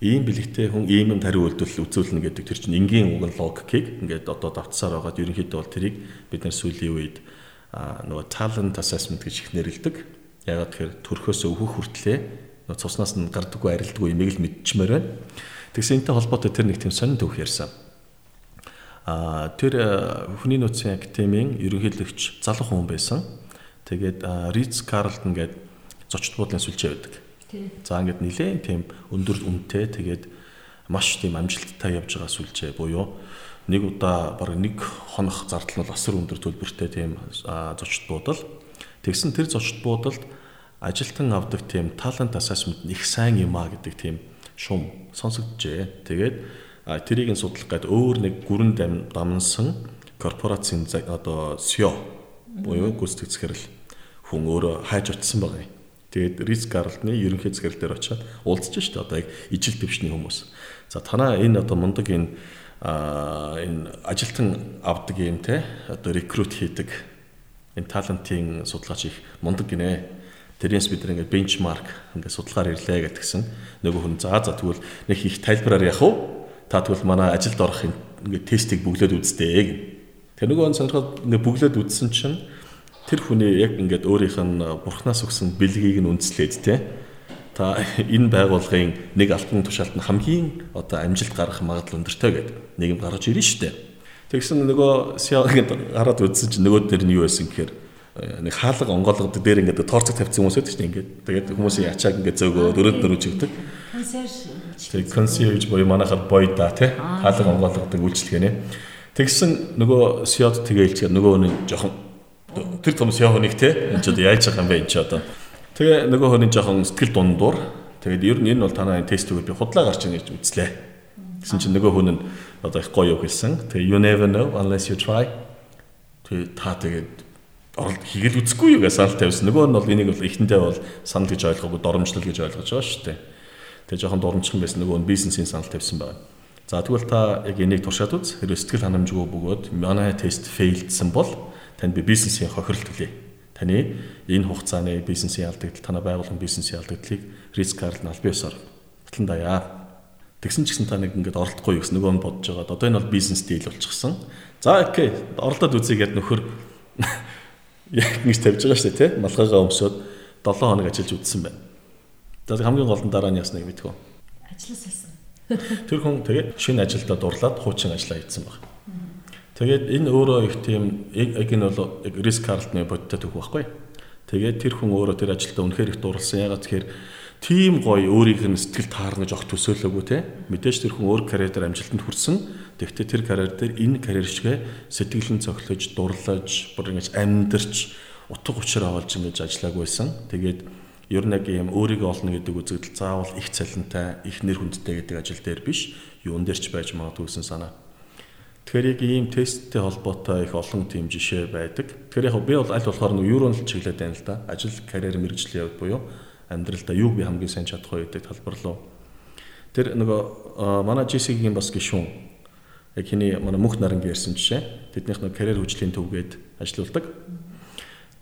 ийм бэлэгтэй хүн ийм юм хариу үйлдэл үзүүлнэ гэдэг тэр чинь энгийн уг логикийг ингээд одоо давтсаар байгаад ерөнхийдөө бол тэрийг бид нар сүүлийн үед нөгөө talent assessment гэж их нэрлэдэг. Ягаад тэгэхээр төрхөөс өвхөх хүртлээ нөгөө цуснаас нь гардаггүй арилдаггүй юмыг л мэдчихмээр байна. Тэгсэн энэтэй холбоотой тэр нэг тийм сонин төвх ярьсан. А тэр хүний нөөцийн академийн ерөнхийлөгч залуу хүн байсан. Тэгээд Риц Карлтон гэдэг зочд буудлын сүлжээ байдаг. За ингээд нилээн тийм өндөр үнэтэй тэгээд маш тийм амжилттай явж байгаа сүлжээ буюу нэг удаа бараг нэг хонох зардал нь асар өндөр төлбөртэй тийм зочд буудал. Тэгсэн тэр зочд буудалд ажилтан авдаг тийм talent assessment их сайн юм а гэдэг тийм шум сонсогджээ. Тэгээд тэрийг нь судлах гээд өөр нэг гүрэн дамнсан корпорацийн одоо CEO буюу гүйцэтгэх захирал хүн өөрөө хайж утсан байгаа юм. Тэгээд риск гаралтны ерөнхий захирал дээр очиад уулзж штэ одоо яг ижил төвшний хүмүүс. За танаа энэ одоо мундаг энэ а энэ ажилтан авдаг юм те одоо рекрут хийдэг энэ талантын судалгаач их мундаг гинэ Тэрнээс бид нэг бенчмарк ингээд судалгаар ирлээ гэдгсэн. Нөгөө хүн за за тэгвэл нэг их тайлбараар яах вэ? Та тэгвэл манай ажилд орох ингээд тестийг бүглөөд үзтээ гэн. Тэр нөгөө хүн сонирхоод ингээд бүглөөд үзсэн чинь тэр хүний яг ингээд өөрийнх нь бурхнаас өгсөн бэлгийг нь үндэслээд те та энэ байгууллагын нэг алтан тушаалд нь хамгийн одоо амжилт гаргах магадлал өндөртэй гэдэг нэг юм гаргаж ирнэ шүү дээ. Тэгсэн нөгөө SEO ингээд хараад үзсэн чинь нөгөө дээр нь юу байсан гэхээр нэг хаалга онгоолгод дээр ингээд торцог тавьсан хүмүүс байдаг шүү дээ ингээд. Тэгээд хүмүүсийн ачааг ингээд зөөгөө дөрөв дөрөв чигдэг. Тэгээд консьерж буюу манайхад бойда тий хаалга онгоолгодог үйлчлэгээ нэ. Тэгсэн нөгөө сиод тэгээ хэлчихээр нөгөө нэг жоохон тэр том сио хүнийг тий энэ ч одоо яаж байгаа юм бэ энэ ч одоо. Тэгээ нөгөө хүний жоохон сэтгэл дундуур. Тэгээд ер нь энэ бол танаа тестүүгээр би худлаа гарч ийн гэж үзлээ. Гэсэн чинь нөгөө хүн нь одоо их гоё юу хэлсэн. Тэгээ you never know unless you try. Тэгээ та тэгээд оролт хийгээл үзэхгүй юу гэж санал тавьсан. Нөгөө нь бол энийг бол эхэндээ бол санал гэж ойлгоогүй доромжлол гэж ойлгож байгаа шүү дээ. Тэгээ жоохон доромжхон байсан нөгөө нь бизнесийн санал тавьсан байна. За тэгвэл та яг энийг туршаад үз. Хэрэв сэтгэл ханамжгүй бөгөөд манай тест фейлдсэн бол танд би бизнесийн хохиролт төлье. Таны энэ хугацааны бизнесийн алдагдал, танай байгууллагын бизнесийн алдагдлыг риск гарал нь аль биесээр батлан даяа. Тэгсэн ч гэсэн та нэг ингээд оролдохгүй юу гэсэн нөгөө нь бодож байгаа. Одоо энэ бол бизнес дийл болчихсон. За окей, оролдоод үзье гэдэг нөхөр яг ингэж тавьж байгаа шүү дээ тий. Малгайгаа өмсөд 7 хоног ажиллаж үтсэн байна. За хамгийн гол нь дараа нь ясныг мэдгүй. Ажлаа салсан. Тэр хүн тэгээд шинэ ажилдаа дурлаад хуучин ажиллаа хийсэн баг. Тэгээд энэ өөрөө их тийм яг энэ бол яг риск картны бодтой төх байхгүй. Тэгээд тэр хүн өөрөө тэр ажилдаа үнэхээр их дурлсан. Ягаад тэгэхээр тийм гоё өөрийнх нь сэтгэл таарна гэж огт төсөөлөөгүй те. Мэдээж тэр хүн өөр карьер дээр амжилтанд хүрсэн. Тэгэхдээ тэр карьер дээр энэ карьер шигэ сэтгэлэн цохлож, дурлаж, бүр ингэж амьдарч, утга учир авалж ингэж ажиллаагүйсэн. Тэгээд ер нь яг юм өөрийгөө олно гэдэг үзэгдэл заавал их цалинтай, их нэр хүндтэй гэдэг ажил дээр биш, юун дээр ч байж магадгүй гэсэн санаа. Тэгэхээр яг ийм тесттэй холбоотой их олон тийм жишээ байдаг. Тэгэхээр яг би бол аль болохоор нэг юурон л чиглээд байна л да. Ажил, карьер, мэрэгжлийн явд буюу амьдралдаа юу би хамгийн сайн чадах вэ гэдэг талбар руу. Тэр нөгөө манай JC-гийн бас гишүүн яг хиний манай мөнх нарангийн ярьсан жишээ тэднийх нэг карьер хөгжлийн төвгээд ажиллаулдаг.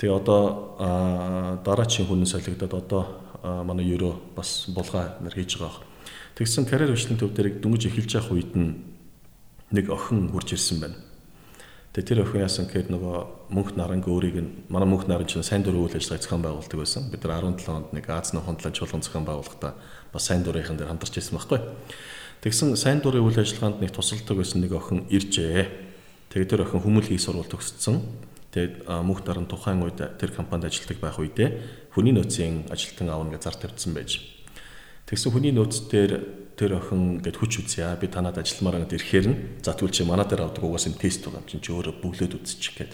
Тэгээ одоо дараачийн хүн солигдоод одоо манай ерөө бас булгаа нар хийж байгаа. Тэгсэн карьер хөгжлийн төв дээр дөнгөж эхэлж явах үед нь нэг охин хурж ирсэн байна. Тэгээ тэр охин яасан гэхээр нөгөө мөнх наранг өөрийг нь манай мөнх наран чинь сайн дурын үйл ажиллагаа зохион байгуулдаг байсан. Бид нар 17 онд нэг Азны хондлон чуулган зохион байгуулахдаа бас сайн дурынхан дээр хамтарч ирсэн байхгүй. Тэгсэн сайн дурын үйл ажиллагаанд нэг тусалдаг байсан нэг охин иржээ. Тэгээд тэр охин хүмүүлгийн сурвалж төгссөн. Тэгээд мөнх даран тухайн үед тэр компанид ажилладаг байх үедээ хүний нөөцийн ажилтан аавна гэж зар тавьсан байж. Тэгсэн хүний нөөц дээр тэр охин гэд хүч үзье. Би танад ажилламаар ингээд ирэхээр нь за тэгвэл чи манай дээр авдаг угаас энэ тест байгаа юм чинь чи өөрөө бүглөөд үзчих гээд.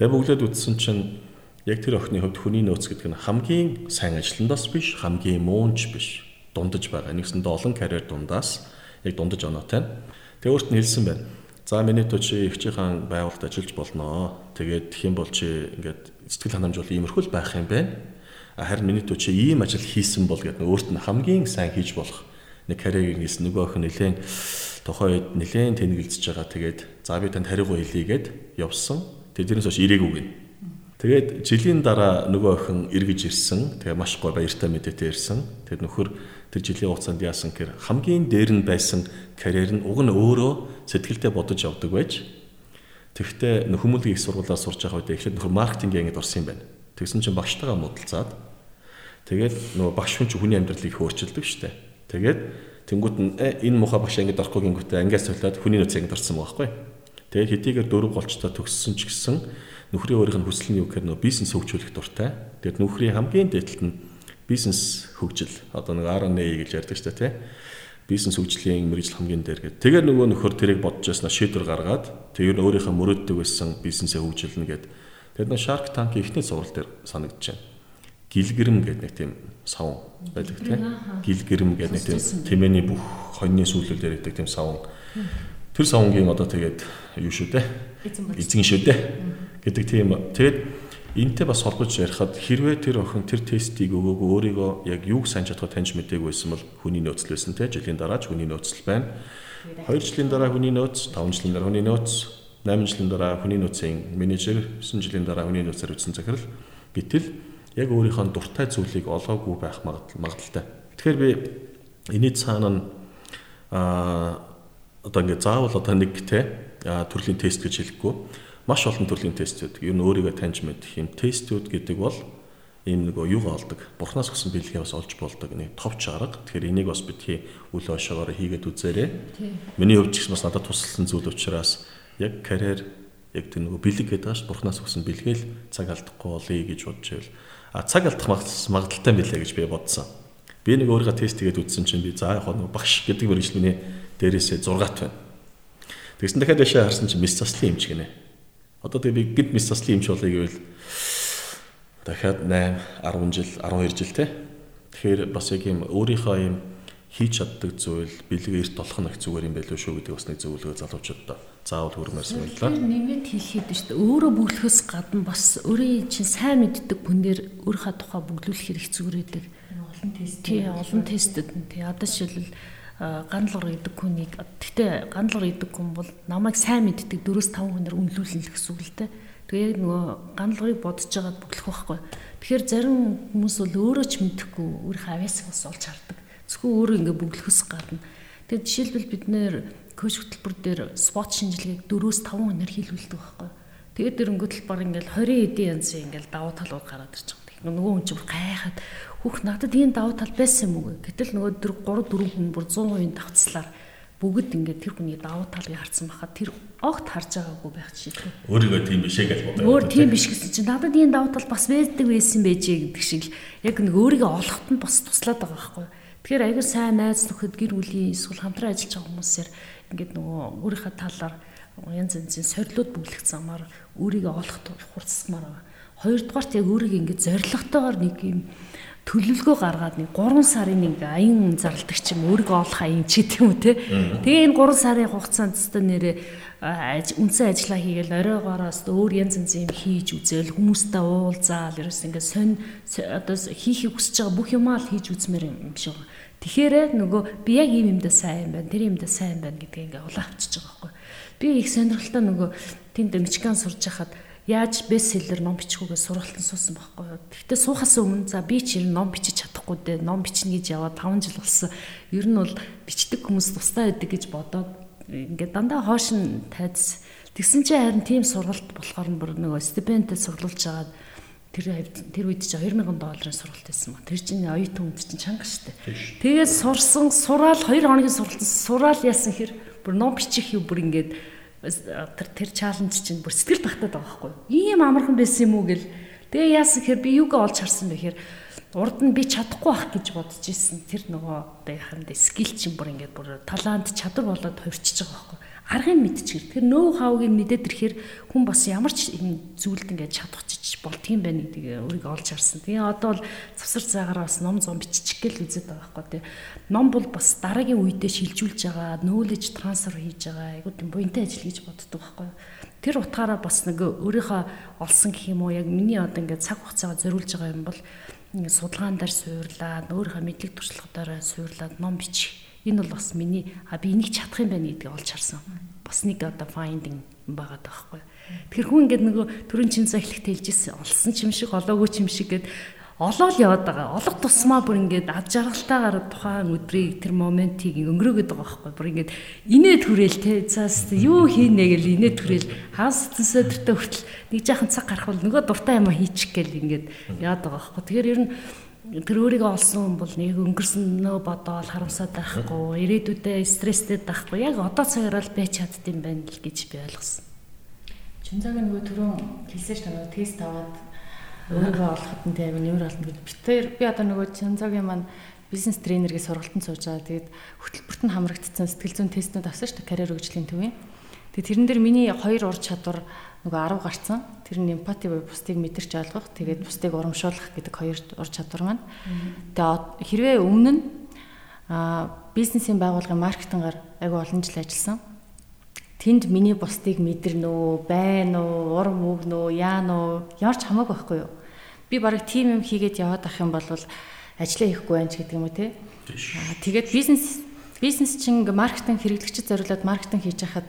Тэгээ бүглөөд үзсэн чинь яг тэр охины хувьд хүний нөөц гэдэг нь хамгийн сайн ажилтнаас биш, хамгийн муунч биш дундаж байгаа. Нэгсэндээ олон карьер дундаас яг дундаж оноотой. Тэгээ өөрт нь хэлсэн байна. За миний тоо чи ихчийн байгууллагад ажиллаж болноо. Тэгээд юм бол чи ингээд сэтгэл ханамж бол иймэрхүү л байх юм байна. Харин миний чи ийм ажил хийсэн бол гэдэг өөрт нь хамгийн сайн хийж болох нэг карьерийг хийсэн нөгөө охин нэлээд тохойд нэлээд тэнэгэлзэж байгаа. Тэгээд за би танд хариугаа хэлье гэд явсан. Тэгээд тэрнээс хойш ирээгүй. Тэгээд жилийн дараа нөгөө охин эргэж ирсэн. Тэгээ маш гоё баяртай мэдээтэй ирсэн. Тэгээд нөхөр тэр жилийн хугацаанд яасан гэхээр хамгийн дээр нь байсан карьер нь уг нь өөрөө сэтгэлдээ бодож явдаг байж тэгвэл хүмүүлгийн их сургуулиар сурч байгаа үед эхлээд нөхөр маркетинг ангид орсон юм байна. Тэгсэн чинь багштайгаа муудалцаад тэгээд нөгөө багш хүн чинь хүний амьдралыг хөөрчилдөг шүү дээ. Тэгээд тэнгуут нь «Э, энэ муха багш ангид орохгүй гингүүтээ ангиас солиод хүний нөөц ангид орсон байгаа байхгүй. Тэгээд хэдийгээр дөрөв голчтой төгссөн ч гэсэн нөхрийн өөрийнх нь хүсэл нь юу гэхээр нөө бизнес хөгжүүлэх дуртай. Тэгээд нөхрийн хамгийн дээдлэлт нь бизнес хөгжил. Одоо нэг R&A гэж ярьдаг шүү дээ, тий. Бизнес хөгжлийн мэрэгжил хамгийн дээр гэдэг. Тэгээд нөгөө нөхөр тэрийг бодож яснаа шийдвэр гаргаад тэгээд өөрийнхөө мөрөөддөг байсан бизнесээ хөгжүүлнэ гэд. Тэгээд нэг Shark Tank ихний сурал дээр байна. Гэлгэрэм гэдэг нэг тийм савн байдаг тий. Гэлгэрэм гэдэг нэг тийм тэмээний бүх хоньны сүүлэл дээр байдаг тийм савн. Тэр савнгийн одоо тэгээд юу шүү дээ? Эзэн шүү дээ. гэдэг тийм. Тэгээд энтэй бас холбож ярихад хэрвээ тэр охин тэр тестийг өгөөгүй өөрийгөө яг юуг сайн чадхаа таньж мдээгүй байсан бол хүний нөөцл байсан те жилийн дараа ч хүний нөөцл байна. 2 жилийн дараа хүний нөөц, 5 жилийн дараа хүний нөөц, 8 жилийн дараа хүний нөөцийн менежер, 9 жилийн дараа хүний нөөцөөр үтсэн захирал гэтэл яг өөрийнхөө дуртай зүйлийг олоогүй байх магадaltaй. Тэгэхээр би энэний цаана нь аа одоо ингээд заавал одоо нэг те төрлийн тест гэж хэлэхгүй. Маш олон төрлийн тестүүд. Ер нь өөрийгөө таньж мэдэх юм. Тестүүд гэдэг бол ийм нөгөө юугаа олдог? Бурхнаас өгсөн бэлгээ бас олж болдог нэг товч арга. Тэгэхээр энийг бас битгий үл хойшоогоор хийгээд үзээрэй. Миний хувьд ч бас надад тусалсан зүйл учраас яг карьер яг тэр нөгөө бэлэг гэдэг ааш бурхнаас өгсөн бэлгээл цаг алдахгүй болъё гэж бодож байвал цаг алдах магадaltaй билээ гэж би бодсон би нэг өөрийгөө тест хийгээд үзсэн чинь би за яг нөгөө багш гэдэг мэрэгжлийн дээрээсээ 6-т байна. Тэгсэн дахиад яшаа харсан чинь мис заслын эмч гинэ. Одоо тэгээ би гид мис заслын эмч болъё гэвэл дахиад 8, 10 жил, 12 жил те. Тэгэхээр бас яг юм өөрийнхөө юм хийж чаддаг зүйл бэлэг эрт болох нь их зүгээр юм байлгүй шүү гэдэг бас нэг зөвлөгөө залуучуудаа заавал хүрмээр санагдлаа. Нэмээд хэлэхэд шүү дээ. Өөрөө бүглөхөөс гадна бас өөрийн чинь сайн мэддэг хүн дээр өөрийнхөө тухай бүглүүлэх хэрэг зүгээр байдаг. Олон тест. Тий, олон тестэд. Тий, одоо жишээлбэл гандлгар идэг хүнийг гэхдээ гандлгар идэг хүн бол намайг сайн мэддэг 4-5 хүнээр үнэлүүлнэ л гэсэн үг л дээ. Тэгээ нөгөө гандлгарыг бодож байгаад бүглэх байхгүй. Тэгэхээр зарим хүмүүс бол өөрөө ч мэдэхгүй өөрийнхөө авяасыг бас олж хардаг. Зөвхөн өөрөө ингээ бүглөхөөс гадна. Тэгээ жишээлбэл бид нэр коуч хөтөлбөр дээр спот шинжилгээг 4-5 хүнээр хийлгүүлдэг байхгүй. Тэгээд дөрөнгөт л баг ингээл 20 эдийн янзын ингээл давуу талууд гараад ирж байгаа. Нөгөө хүн чинь гайхаад Хүүх надад ийм давуу тал байсан юм уу? Гэтэл нөгөө 3 4 хүн бүр 100% давцлаар бүгд ингээд тэр хүний давуу талыг харсан байхад тэр огт харж байгаагүй байх жишээ. Өөрийгөө тийм бишээ гэж бодоод. Өөр тийм биш гэсэн чинь надад ийм давуу тал бас байдаг байсан байжээ гэдэг шиг л яг нэг өөрийгөө олоход нь бас туслаад байгаа байхгүй. Тэгэхээр аягүй сайн найз нөхөд гэр бүлийн эсвэл хамтран ажиллаж байгаа хүмүүсээр ингээд нөгөө өөрийнхөө талаар янз янзын сорилууд бүглэх замаар өөрийгөө олоход хурцсмаар байгаа. Хоёрдугаарт яг өөрийгөө ингээд зоригтойгоор нэг юм төлөвлөгөө гаргаад нэг 3 сарын нэг аян зарладаг ч юм өөрийгөө олох аян ч гэдэг юм те. Тэгээ энэ 3 сарын хугацаанд өстө нэрээ үндсэн ажиллаа хийгээл оройгоороос өөр янз янз юм хийж үзээл хүмүүстэй уулзаал ерөөс ингээд сонь одоо хийхийг хүсэж байгаа бүх юмаа л хийж үзмээр юм шиг байна. Тэгэхээр нөгөө би яг ийм юмдаа сайн юм байна, тэр юмдаа сайн байна гэдгийг ингээд улаавчиж байгаа байхгүй. Би их сонирхолтой нөгөө тэнд Мичган сурж хахад яаж бестселлер ном бичихүүгээ сургалтын суусан байхгүй юу. Гэхдээ суухаас өмнө за би ч ер нь ном бичиж чадахгүй дээ. Ном бичнэ гэж яваад 5 жил болсон. Ер нь бол бичдэг хүмүүс тустай байдаг гэж бодоод ингээд дандаа хоош нь тайз. Тэгсэн чинь харин тийм сургалт болохоор бүр нөгөө стипендтэй сурлуулж агаад тэр тэр үед чинь 2000 долларын сургалт байсан ба. Тэр чинь оюутан хүнд чинь чанга штэ. Тэгээд сурсан, сураал 2 хоногийн сургалт сураал яасан хэр бүр ном бичих юу бүр ингээд тэр тэр чаленж чинь бүр сэтгэл багтаад байгаа байхгүй. Ийм амархан байсан юм уу гэл. Тэгээ яасан гэхээр би юугаа олж харсан бэ гэхээр урд нь би чадахгүй байх гэж бодож исэн. Тэр нөгөө одоо яханд скил чинь бүр ингээд бүр талант чадвар болоод хувирчиж байгаа байхгүй аргыг мэдчихэр. Тэр нөө хавыг мэдээд ирэхээр хүн бас ямар ч зүйлд ингээд чадахчиж болт юм байна гэдгийг өөрийгөө олж харсан. Тэгээ одоо бол завсар цагаараа бас ном зам бичих гээл үзээд байгаа байхгүй тий. Ном бол бас дараагийн үедээ шилжүүлж байгаа, knowledge transfer хийж байгаа. Айгуу тийм буянтай ажил гэж боддог байхгүй. Тэр утгаараа бас нэг өөрийнхөө олсон гэх юм уу яг миний одоо ингээд цаг хугацаагаа зориулж байгаа юм бол судалгаан дээр суурлаад өөрийнхөө мэдлэг туршлагаараа суурлаад ном бичих Энэ бол бас миний а би энийг чадах юм байна гэдгийг олж харсан. Бас нэг одоо finding байгаа даахгүй. Тэгэхээр хүн ингээд нөгөө төрөн чин цаа эхлэх тэлжсэн олсон ч юм шиг олоогүй ч юм шиг гээд олоод яваад байгаа. Олох тусмаа бүр ингээд ад жаргалтайгаар тухайн өдрийг тэр моментийг өнгөрөөгд байгаа байхгүй. Бүр ингээд инээд хүрээл те. Заас юу хийнэ гэл инээд хүрээл хаас сэдвэртэ хүртэл нэг жаахан цаг гарах бол нөгөө дуртай юм хийчих гээл ингээд яваад байгаа байхгүй. Тэгэхээр ер нь тэр өөрийгөө олсон хүн бол нэг өнгөрснөө бодоол харамсаад байхгүй, ирээдүйдээ стресстэй байхгүй. Яг одоо цагаар л байж чаддсан байна л гэж би ойлгосон. Чинзаг нөгөө түрүүн хэлсэн шүү дээ тест аваад өөрийгөө олоход нь тийм нэмэр олно гэж. Битээр би одоо нөгөө Чинзагийн маань бизнес тренерගේ сургалтанд сууж байгаа. Тэгээд хөтөлбөрт нь хамрагдсан сэтгэл зүйн тестнүүд авсан шүү дээ карьер хөгжлийн төвийн. Тэгээд тэрэн дээр миний хоёр ур чадвар нөгөө 10 гарсан. Тэр нь эмпати буюу бусдыг мэдэрч ойлгох, тэгээд бусдыг урамшуулах гэдэг хоёр ур чадвар маань. Тэгээд хэрвээ өмнө нь бизнесийн байгууллагын маркетингаар айгүй олон жил ажилласан. Тэнд миний бусдыг мэдэрнэ үү, байна уу, урам өгнө үү, яана уу, ямар ч хамаагүй байхгүй юу. Би барыг тим юм хийгээд яваад ах юм бол ажиллаа хийхгүй байх гэдэг юм уу те. Тэгээд бизнес бизнес чинь маркетинг хэрэглэгчд зориулаад маркетинг хийж хахад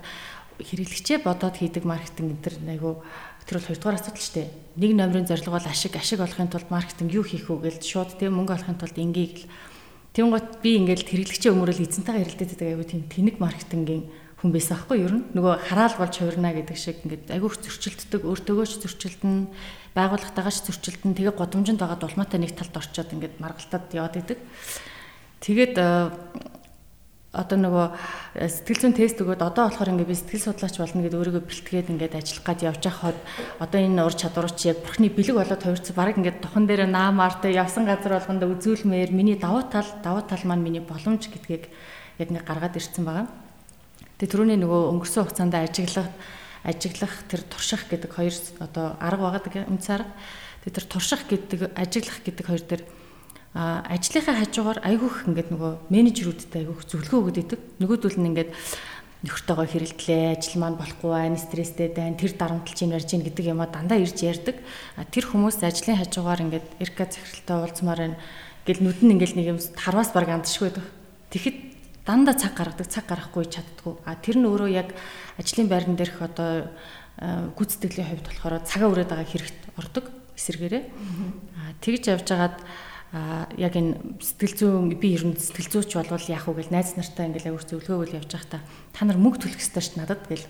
хэрэглэгчээ бодоод хийдэг маркетинг энэ төр айгу тэр бол хоёрдугаар асуудал шүү дээ. Нэг номерын зорилго бол ашиг ашиг олохын тулд маркетинг юу хийх вэ гэж шууд тийм мөнгө олохын тулд ингийг л тийм гот би ингээл хэрэглэгчээ өмөрөл эзэнтэйгээ ярилдээд байдаг айгу тийм тэнэг маркетингийн хүн байсан аахгүй юу? Нөгөө хараал болж хувирна гэдэг шиг ингээд айгуух зөрчилддөг, өөртөөгөө ч зөрчилдөн, байгууллагатайгаа ч зөрчилдөн, тэгээ годомжинд байгаа дулмаатай нэг талд орчоод ингээд маргалтад яваад идэг. Тэгээд одоо нөгөө э, сэтгэл зүйн тест өгөөд одоо болохоор ингээд би сэтгэл судлаач болно гэдээ өөрийгөө бэлтгээд ингээд ажиллах гад явж хахад одоо энэ ур чадварч яг бурхны бэлэг болоод хувирц бараг ингээд тухан дээр наамаар те явсан газар болгонд үзүүлмээр миний давуу тал давуу тал маань миний боломж гэдгийг яг ингээд гаргаад ирсэн байгаа. Тэгээ түрүүний нөгөө өнгөрсөн хугацаанд ажиглах ажиглах тэр турших гэдэг хоёр одоо арга байгаа үнц арга. Тэгээ тэр турших гэдэг ажиглах гэдэг хоёр дээр а ажлынхаа хажуугаар айгүйх ингээд нөгөө менежерүүдтэй айгүйх зөвлөгөө өгöd идэг. Нөгөөдөл нь ингээд нөхөртөөгөө хэрэлдлээ, ажил маань болохгүй байна, стресстэй байна, тэр дарамтлж ийн ярьж ийн гэдэг юмаа дандаа ирж ярьдаг. А тэр хүмүүс ажлын хажуугаар ингээд эрка захиралтай уулзмаар байна. Гэл нүд нь ингээд нэг юм харвас баг андшгүй байдаг. Тэгэхэд дандаа цаг гаргадаг, цаг гаргахгүй чаддгүй. А тэр нь өөрөө яг ажлын байран дээрх одоо гүйцэтгэлийн хувьд болохоор цагаа өрөөд байгаа хэрэгт ордог эсэргээрээ. А тэгж явж байгаад а яг энэ сэтгэл зүйн би ер нь сэтгэл зүйч болвол яах вэ гэл найз нартай ингээл авир зөвлөгөөгөл явж байхдаа та нар мөнгө төлөх ёстой ш надад гэл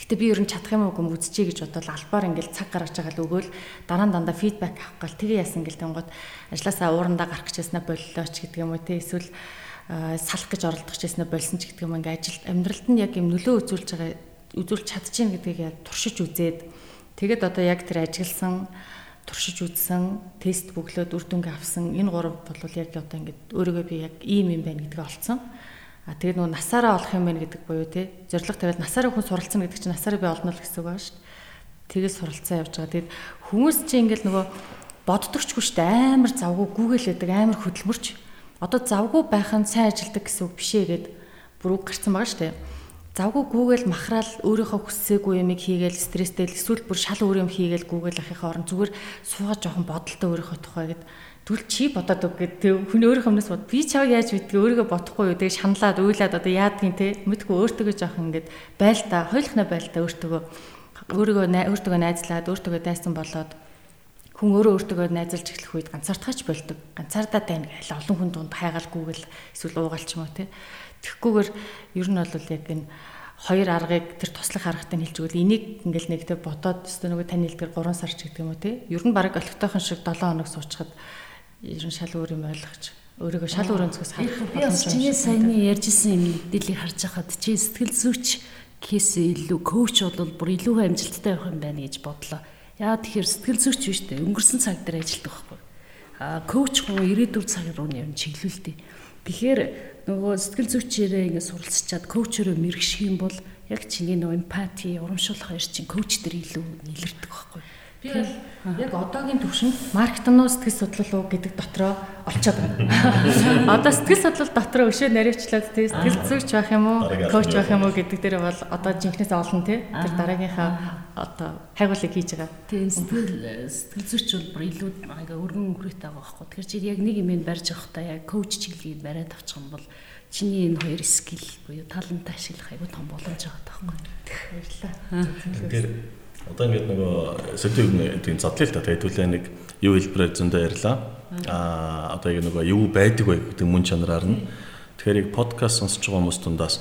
Гэтэ би ер нь чадах юм уу гэм үзчихье гэж бодвол албаар ингээл цаг гаргаж байгаа л өгөөл дараа нь дандаа фидбек авах гал тэгээ яасан гэл тэнгууд ажилласаа уурандаа гарах гэжсэнэ боллоо ч гэдэг юм уу те эсвэл салах гэж оролдох гэжсэнэ болсон ч гэдэг юм ингээ ажилд амьдралд нь яг юм нөлөө үзүүлж байгаа үзүүлж чадчихээн гэдгийг туршиж үзээд тэгээд одоо яг тэр ажилласан туршиж үзсэн, тест бөглөөд үр дүнгээ авсан энэ гурав бол яг одоо ингээд өөрийгөө би яг ийм юм байна гэдгийг олцсон. А тэгээд нөгөө насаараа олох юм байна гэдэг буюу те зориг тавиад насаараа хүн суралцсан гэдэг чинь насаараа би олно л гэсэн үг байна шүү дээ. Тэгээд суралцсан явж байгаа. Тэгээд хүмүүс чинь ингээд нөгөө боддогчгүй шүү дээ амар завгүй гүгэлээдэг амар хөдөлмөрч. Одоо завгүй байх нь сайн ажилдаг гэсэн үг бишээ гээд бүр үг гарцсан байгаа шүү дээ завгүй гүүгээл махраал өөрийнхөө хүссээгүй юмыг хийгээл стресстэй эсвэл бүр шал өөр юм хийгээл гүүгээл ахихаа орон зүгээр суугаад жоохон бодолтой өөрийнхөө тухай гэд. Тэгвэл чи бодоод өг гэд. Хүн өөрийнхөө өмнөөс бод би чав яаж мэдгийг өөрийгөө бодохгүй юу? Тэг шаналаад уйлаад одоо яадгийн те мэдгүй өөртөө жоохон ингээд байлтаа хойлохна байлтаа өөртөө өөрийгөө өөртөө найзлаад өөртөө дайсан болоод хүн өөрөө өөртөө найзалж эхлэх үед ганцаардахч болдог ганцаардаа тань гээл олон хүн дунд хайгаал гүүгээл эсвэл уугаал ч юм уу те Тэгэхгүйгээр ер нь бол яг энэ хоёр аргыг тэр туслах аргатай хэлж өгвөл энийг ингээл нэгтэй бодоод өстө нөгөө тань хэлдгэр 3 сар ч гэдэг юм уу те. Ер нь баг олигтойхон шиг 7 хоног суучхад ер нь шал өөр юм ойлгож өөрийгөө шал өөр өнцгөөс харах боломжтой. Би бас чиний саяны ярьжсэн юм мэдээллийг харж байхад чи сэтгэл зүйч кейс илүү коуч бол бүр илүү амжилттай явах юм байна гэж бодлоо. Яа тэгэхээр сэтгэл зүйч биш үү? Өнгөрсөн цаг дээр ажилладаг байхгүй. А коуч хүн ирээдүйн цаг руу юм чиглүүлдэг. Тэгэхээр нөгөө сэтгэл зүйчээрээ ингэ суралцчаад коучероо мэрэгших юм бол яг чиний нөгөө эмпати, урамшуулах хоёр чинь коуч дээр илүү нийлэрдэг байхгүй. Би бол яг одоогийн төвшөнд маркетинг сэтгэл судлал уу гэдэг дотроо олцоод байна. Одоо сэтгэл судлал дотроо өшөө наривчлаад тий сэтгэл зүйч байх юм уу, коуч байх юм уу гэдэг дээр бол одоо жинхнээс олон тий тэр дараагийнхаа одоо хайгуулыг хийж байгаа. Тийм сэтгэл сэтгэл зүйч бол бүр илүү ингээ өргөн хүрээтэй байгаа байхгүй. Тэгэхээр чи яг нэг юм барьж авахдаа яг коуч чиглэлийг бариад авчих юм бол чиний энэ хоёр скил буюу талант ашиглах айгүй том боломж байгаа таахгүй. Баярлалаа. Тэгэхээр Одоо ингээд нөгөө сэдвийн тийм задлаа л та хэдүүлээ нэг юу хэлбэрээр зөндөө ярьлаа. Аа одоо яг нөгөө юу байдаг вэ гэдэг мөн чанараар нь. Тэгэхээр яг подкаст сонсож байгаа хүмүүс тундаас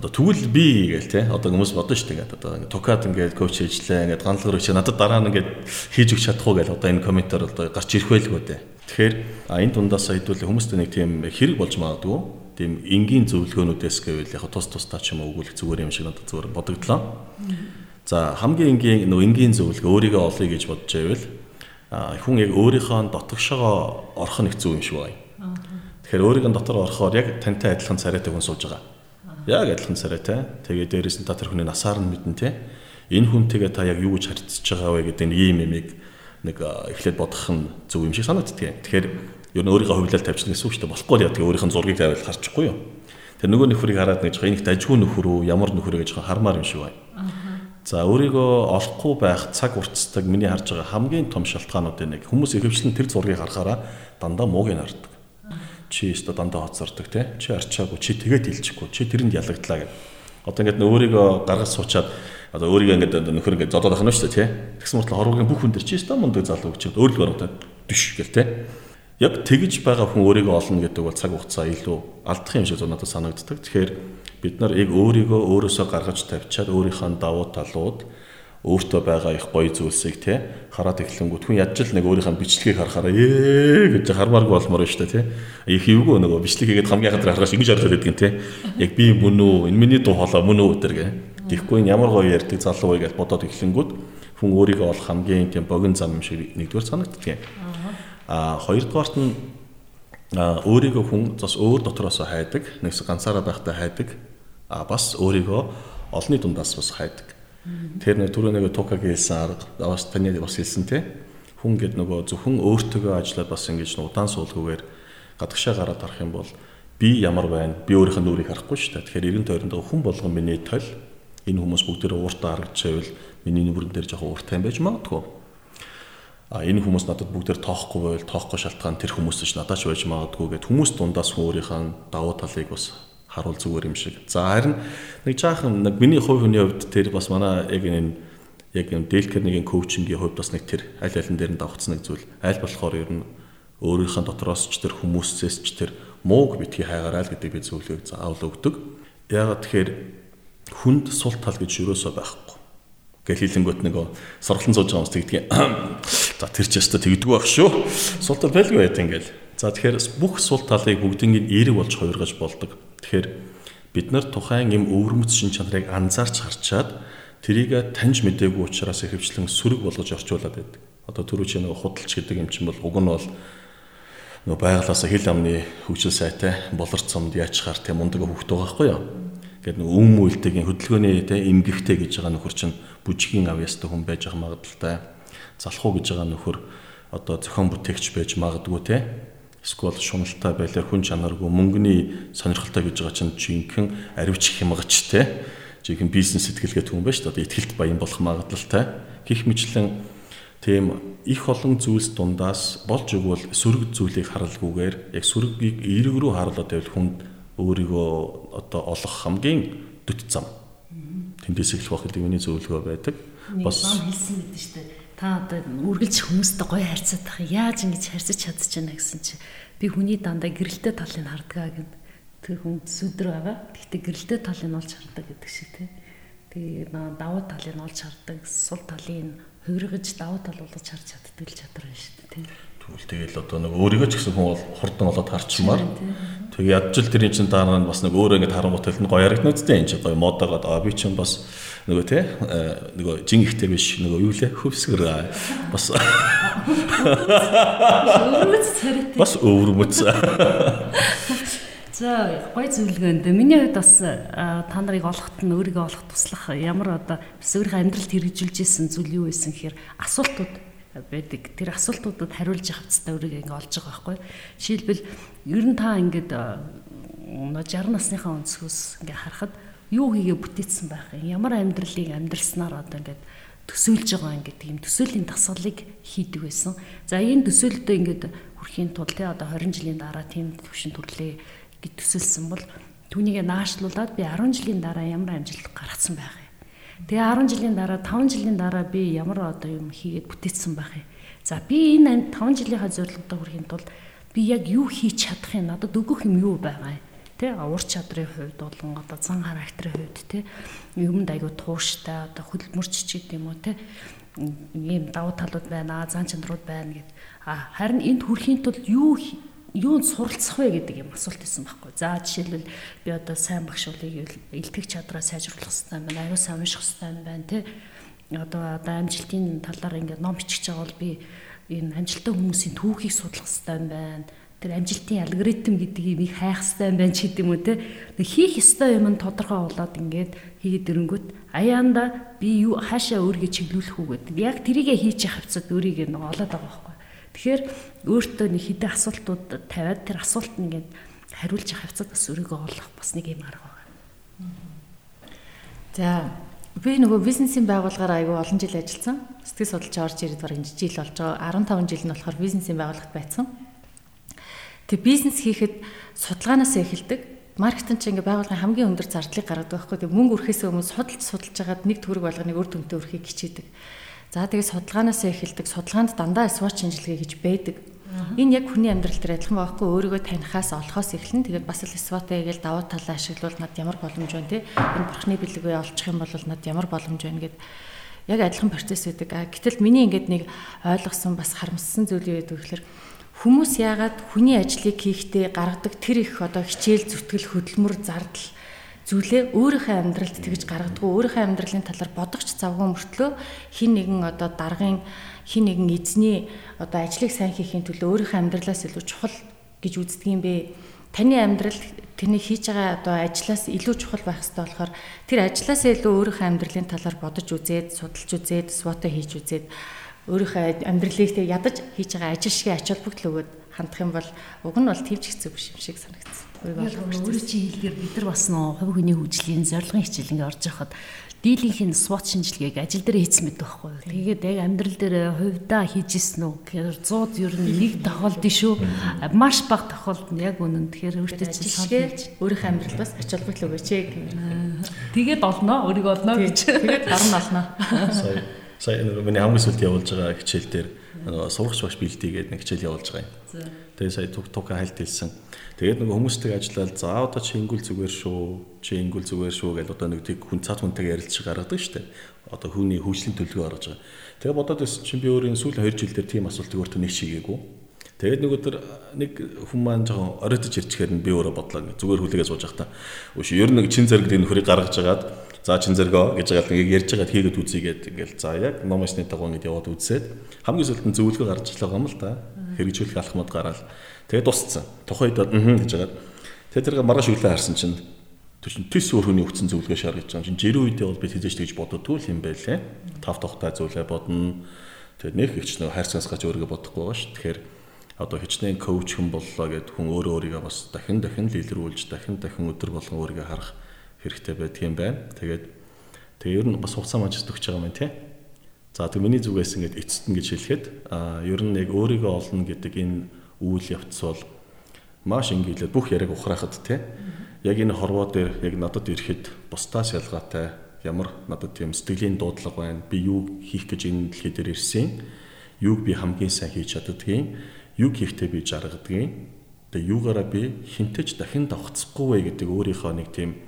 одоо тэгвэл би гээл те одоо хүмүүс бодно шүү дээ одоо ингээд токад ингээд коуч хийжлээ ингээд ганцлагаар чи надад дараа нь ингээд хийж өгч чадахгүй гээл одоо энэ комментаар одоо гарч ирэх байлгүй дээ. Тэгэхээр энэ дундаас хэдүүл хүмүүст нэг тийм хэрэг болж магадгүй тийм энгийн зөвлөгөөнүүдээс гэвэл яг тус тусдаа ч юм уу өгүүлэх зүгээр юм шиг надад зүгээр бодогдлоо. За хамгийн энгийн нөө энгийн зөвлөгөө өөрийгөө олъё гэж бодож байвал хүн яг өөрийнхөө дотгошоо орох нь их зөв юм шиг байна. Тэгэхээр өөрийнхөө дотор орохоор яг тантай адилхан царайтай хүн сууж байгаа. Яг адилхан царайтай. Тэгээ дээрээс нь та тэр хүний насаар нь мэднэ те. Энэ хүнтэйгээ та яг юу гэж харьцаж байгаа вэ гэдэг нь ийм юмыг нэг эхлээд бодох нь зөв юм шиг санагддаг. Тэгэхээр ер нь өөрийнхөө хувьлал тавьчихна гэсэн үг шүү дээ. Болохгүй яа тэгээ өөрийнх нь зургийг тавиад харчихгүй юу. Тэр нөгөө нөхрийг хараад нэг жоо энийх дажгүй нөхөр үү, ямар нөхөр гэж хармаар юм шиг байна. За өөрийгөө олохгүй байх цаг уртцдаг миний харж байгаа хамгийн том шалтгаануудын нэг хүмүүс ихэвчлэн тэр зургийг харахаараа дандаа мууг нь хардаг чи өстө дандаа хоцордог те чи арчаагүй чи тэгээд хилчихгүй чи тэрэнд ялагдлаа гэх. Одоо ингээд өөрийгөө гаргаж суучаад одоо өөрийгөө ингээд нөхөр ингээд зодоод ахна шүү дээ те. Тэгсэн мэт хорвогийн бүх хүн дээр чи өстө мундаг залуу гэж өөрлөгөө оруулаад дэш гэл те. Яг тэгж байгаа хүн өөрийгөө олно гэдэг бол цаг хугацаа илүү алдах юм шиг надад санагддаг. Тэгэхээр бид нар яг өөрийгөө өөрөөсөө гаргаж тавьчаад өөрийнхөө давуу талууд өөртөө байгаа их гоё зүйлсийг те хараад эхлэнгүүт хүн ядч л нэг өөрийнхөө бичлэгийг харахаараа ээ гэж хармааргүй болмоор шүү дээ те. Их эвгүй нөгөө бичлэг хийгээд хамгийн хатар харахаас ингэж хараад байдаг юм те. Яг би мөн үү энэ миний дуу хоолой мөн үү гэдэг гэ. Тэгэхгүй ямар гоё ярьдаг залуу вэ гэж бодоод эхлэнгүүт хүн өөрийгөө олох хамгийн тийм богино зам юм шиг нэгдүгээр санагддаг юм а хоёрдугаарт нь өөрийгөө хүн бас өөр дотроосоо хайдаг нэгс ганцаараа байхдаа хайдаг а бас өөрийгөө олонний дундаас бас хайдаг Тэр нэг түрүү нэг тукагийн хэлсэн арга бас таны бас хэлсэн те хүн гэд нөгөө зөвхөн өөртөө ажиллаад бас ингэж удаан суулгуугаар гадагшаа гараад харах юм бол би ямар байна би өөрийнхөө нүрийг харахгүй шүү дээ. Тэгэхээр эргэн тойронд хүн болгон миний тол энэ хүмүүс бүгдээ ууртаа харагдчихвэл миний нүрэн дээр жоохон ууртай юм байж магадгүй. А энэ хүмүүс надад бүгдээр тоохгүй байвал тоохгүй шалтгаан тэр хүмүүс ч надад ч байж магадгүй гэд хүмүүс дундаас өөрийнхөө давуу талыг бас харуул зүгээр юм шиг. За харин нэг жаахан нэг миний хувь хүний хувьд тэр бас манай яг энэ яг юм дэлкернигийн коучингийн хувьд бас нэг тэр аль алин дээр нь давхцсан нэг зүйл. Аль болохоор ер нь өөрийнхөө дотроос ч тэр хүмүүсээс ч тэр мууг битгий хайгаарай л гэдэг би зөвлөгөөг заавал өгдөг. Яагаад тэгэхээр хүнд сул тал гэж юусоо байхгүй. Гэл хилэнгөт нэг сорлон сууж байгаа хүмүүс тэгдэг. За тэр ч яста тэгдэггүй байх шүү. Сул тал байлгүй байт ингээл. За тэгэхээр бүх сул талыг бүгднийг эерэг болж хувиргаж болдог. Тэгэхээр бид нар тухайн юм өвөрмөц шин чанарыг анзаарч харчаад тэрийг таньж мдээгүй учраас ихэвчлэн сөрөг болгож орчуулад байдаг. Одоо түрүү чи нэг худалч гэдэг юм чинь бол уг нь бол нөгөө байгалаас хил амны хөгжил сайтай болорт цомд яачаар тийм мундаг хөвгт байгаа байхгүй юу. Гэт нэг өм үйлтэгийн хөдөлгөөний те эмгэгтэй гэж байгаа нөхөр чинь бүжгийн авьяастай хүн байж байгаа магадaltaй. Залхуу гэж байгаа нөхөр одоо зохион бүтээгч байж магадгүй те эсвэл шуналтай байлаа хүн чанаргүй мөнгөний сонирхолтой гэж байгаа чинь жинхэнэ аривч хямгач те. Жинхэнэ бизнес сэтгэлгээ түн байж одоо ихтгэлт баян болох магадлалтай гих мэтлэн тийм их олон зүйлс дундаас болж өгвөл сөрөг зүйлийг харалгүйгээр яг сөрөгийг эерэг рүү харуулад байвал хүнд өөрийгөө одоо олох хамгийн дөт зам. Тэндээс эхлэх байх гэдэг миний зөвлөгөө байдаг. Бас хэлсэн гэдэг шүү дээ та одоо үргэлж хүмүүстэй гоё харьцаад байх яаж ингэж харьцаж чадчихна гэсэн чи би хүний дандаа гэрэлтэй талыг хардгаа гэд тэр хүн сүдэр байгаа. Гэхдээ гэрэлтэй талыг олж хардаг гэдэг шиг тий. Тэгээ давуу талыг олж хардаг, сул талыг хувиргаж давуу тал болгож харж чаддаг л чадвар байна шүү дээ тий. Тэгвэл тэгэл одоо нэг өөрийгөө ч гэсэн хүн бол хурдан болоод харчмаар. Тэгээ ядчил тэрийн чин дараа нь бас нэг өөрөө ингэ харангуйтай л гоё харагдана үстэй энэ чинь гоё модоогоод аа би чинь бас нөгөө те нөгөө жин ихтэй биш нөгөө юу лээ? Хөвсгөр бас өвөрмөц царайтай. Бас өвөрмөц. За гой зөвлөгөөнд миний хувьд бас та нарыг олоход нь өөрийгөө олох туслах ямар одоо бас өөрийнхөө амьдралд хэрэгжүүлж исэн зүйл юу байсан гэхээр асуултууд байдаг. Тэр асуултуудад хариулж явцдаа өөрийгөө ингээ олж байгаа байхгүй. Жишээлбэл ер нь та ингээд 60 насныхаа өнцгөөс ингээ харахад юу хийгээ бүтээсэн байх юм ямар амьдралыг амьдрснаар одоо ингээд төсөөлж байгаа ингээд тийм төсөөлийн дасгалыг хийдэг байсан. За энэ төсөөлөлдөө ингээд хүрхийн тулд те одоо 20 жилийн дараа тийм төвшин төрлөө гэж төсөөлсөн бол түүнийгээ наашлуулад би 10 жилийн дараа ямар амжилт гаргацсан байх юм. Тэгээ 10 жилийн дараа 5 жилийн дараа би ямар одоо юм хийгээд бүтээсэн байх юм. За би энэ 5 жилийнхаа зорилгодоо хүрэхин тулд би яг юу хийж чадах юм надад өгөх юм юу байгаа юм тий ур чадрын хувьд болон одоо зан характерын хувьд тий юмд айгу тууштай одоо хөдөлмөрч ч гэдэг юм уу тий ийм давуу талууд байна, зан чанарууд байна гэд. А харин энд хүрэхийн тулд юу юунд суралцах вэ гэдэг юм асуулт байсан байхгүй. За жишээлбэл би одоо сайн багш болыг илтгэх чадраа сайжруулах хэрэгтэй байна. Аюу сайн унших хэрэгтэй байна тий. Одоо одоо амжилтын талаар ингээд ном бичих байгаа бол би энэ амжилттай хүмүүсийн түүхийг судлах хэрэгтэй байна. Тэр амжилтын алгоритм гэдгийг нэг хайх хэрэгтэй байна ч гэдэг юм уу те. Хийх ёстой юм нь тодорхой болоод ингээд хийгээд ирэнгүүт аяанда би юу хаашаа өөрийгөө чиглүүлэх үү гэдэг. Яг тэрийгэ хийж явах хавцад өөрийгөө нэг олоод байгаа байхгүй. Тэгэхээр өөртөө нэг хэдэн асуултууд тавиад тэр асуулт нэгээд хариулж явах хавцад бас өөрийгөө олох бас нэг юм арга байна. За би нөгөө бизнесийн байгууллагаар аягүй олон жил ажилласан. Сэтгэл судлаач орж ирээд бараг жил болж байгаа. 15 жил нь болохоор бизнесийн байгууллагт байсан. Тэг бизнес хийхэд судалгаанаас эхэлдэг. Маркетинг чинь ингээ байгууллагын хамгийн өндөр зардлыг гаргадаг байхгүй. Тэг мөнгө өрхөөс өмнө судалж судалж хагаад нэг төгрөг болгоныг үр дүнтэй өрхийг хичээдэг. За тэгээ судалгаанаас эхэлдэг. Судалгаанд дандаа SWOT шинжилгээ гэж байдаг. Энэ яг хүний амьдрал дээр адилхан байхгүй өөрийгөө танихаас олохоос эхэлнэ. Тэгээд бас л SWOT гээл давуу талаа ашиглавал над ямар боломж байна те. Энэ бурхны бэлэгээ олчих юм бол над ямар боломж байна гэд яг адилхан процесс. А гэтэл миний ингээд нэг ойлгосон бас харамссан зүйл юу гэдэг вэ гэхээр хүмүүс яагаад хүний ажлыг хийхдээ гаргадаг тэр их одоо хичээл зүтгэл хөдөлмөр зардал зүйлээ өөрийнхөө амьдралд тэгж гаргадаг өөрийнхөө амьдралын талаар бодогч завгүй мөртлөө хин нэгэн одоо даргын хин нэгэн эзний одоо ажлыг сайн хийхин төлөө өөрийнхөө амьдралаас илүү чухал гэж үздэг юм бэ. Таны амьдрал тэрний хийж байгаа одоо ажлаас илүү чухал байх хэрэгтэй болохоор тэр ажлаас илүү өөрийнхөө амьдралын талаар бодож үзээд, судалж үзээд, свото хийж үзээд өөрийнхөө амьдралыг тэг ядаж хийж байгаа ажил шиг ач холбогдол өгөөд хандах юм бол уг нь бол төвч хэцүү биш юм шиг санагдсан өөрийн чинь хэлгээр бид нар бас нөө хувь хүний хөгжлийн зорилгын хичээл ингээ орж яхад дийлийнх нь SWOT шинжилгээг ажил дээр хийсэн мэт байхгүй юу. Тэгээд яг амьдрал дээр хувьдаа хийжсэн үү гэхээр 100 ер нь нэг тохиолдсон шүү. Маш бага тохиолдол нь яг үнэн. Тэгэхээр өөртөө чинь сонирхож өөрийнхөө амьдрал бас ач холбогдол өгөөч ээ. Тэгээд олноо, өөрийгөө олноо гэж. Тэгээд гарна олноо. Сая сая миний хамгийн сүүлд явуулж байгаа хичээл дээр нөгөө сурагч багш бэлтийгээд нэг хичээл явуулж байгаа юм. Тэгээ сая туг туг хайлт хэлсэн Тэгээд нөгөө хүмүүстэй ажиллаад за одоо чи ингүүл зүгээр шүү, чи ингүүл зүгээр шүү гэж одоо нэг тийг хүн цаад хүнтэйгээ ярилцж гаргадаг шүү дээ. Одоо хүний хөгжлийн төлөвлөгөө гаргаж байгаа. Тэгээд бодоод байсан чинь би өөрийн сүүлийн 2 жил дээр тийм асуултыг өөртөө нэг чигээгүй. Тэгээд нэг өдөр нэг хүн маань жоохон оройтож ирчихээр нь би өөрөө бодлоо зүгээр хүлээгээ сууж байхдаа. Үгүй ер нь чин зэрэг энэ хөрийг гаргаж агаад за чин зэрэгөө гэж байгаа нэг ярьж байгаад хийгээд үзьгээд ингээл за яг номосны дагуу ингэ яваад үзээд хамгийн сүүлд нь зөвлөгөө гарч ирлээ юм л да. Хэрэгжүүлэх алхмууд гараад Тэгээд дууссан. Тухайд аа гэж хагаад тэгээд тэргээ маргааш өглөө харсан чинь төс өөр хүний өгцөн зөвлөгөө шааргаж байгаа юм чинь жирийн үедээ бол би тэжээж тэгж боддоггүй юм байлээ. Тав тухтай зүйлээ бодно. Тэгээд нэг ихч нэг хайр цансгаач өөрийгөө бодохгүй байгаа ш. Тэгэхээр одоо хичнээн коуч хүн боллоо гэд хүн өөрөө өөрийгөө бас дахин дахин лилрүүлж дахин дахин өдөр болгон өөрийгөө харах хэрэгтэй байдаг юм байна. Тэгээд тэгээ ер нь бас хугацаа мажид өгч байгаа юм тий. За тэг миний зүгээс ингээд эцэст нь гэж хэлэхэд а ер нь яг өөрийгөө олно гэдэг энэ үйл явц бол маш инgiйлээд бүх яриаг ухраахад те яг энэ хорвоо дээр яг надад ирэхэд бусдаас ялгаатай ямар надад тийм сэтгэлийн дуудлага байна би юу хийх гэж энэ дэлхий дээр ирсэн юуг би хамгийн сайн хийж чаддгийг юг хийхдээ би жаргадгийг тэгээ юугаараа би хинтэж дахин давхцахгүй вэ гэдэг өөрийнхөө нэг тийм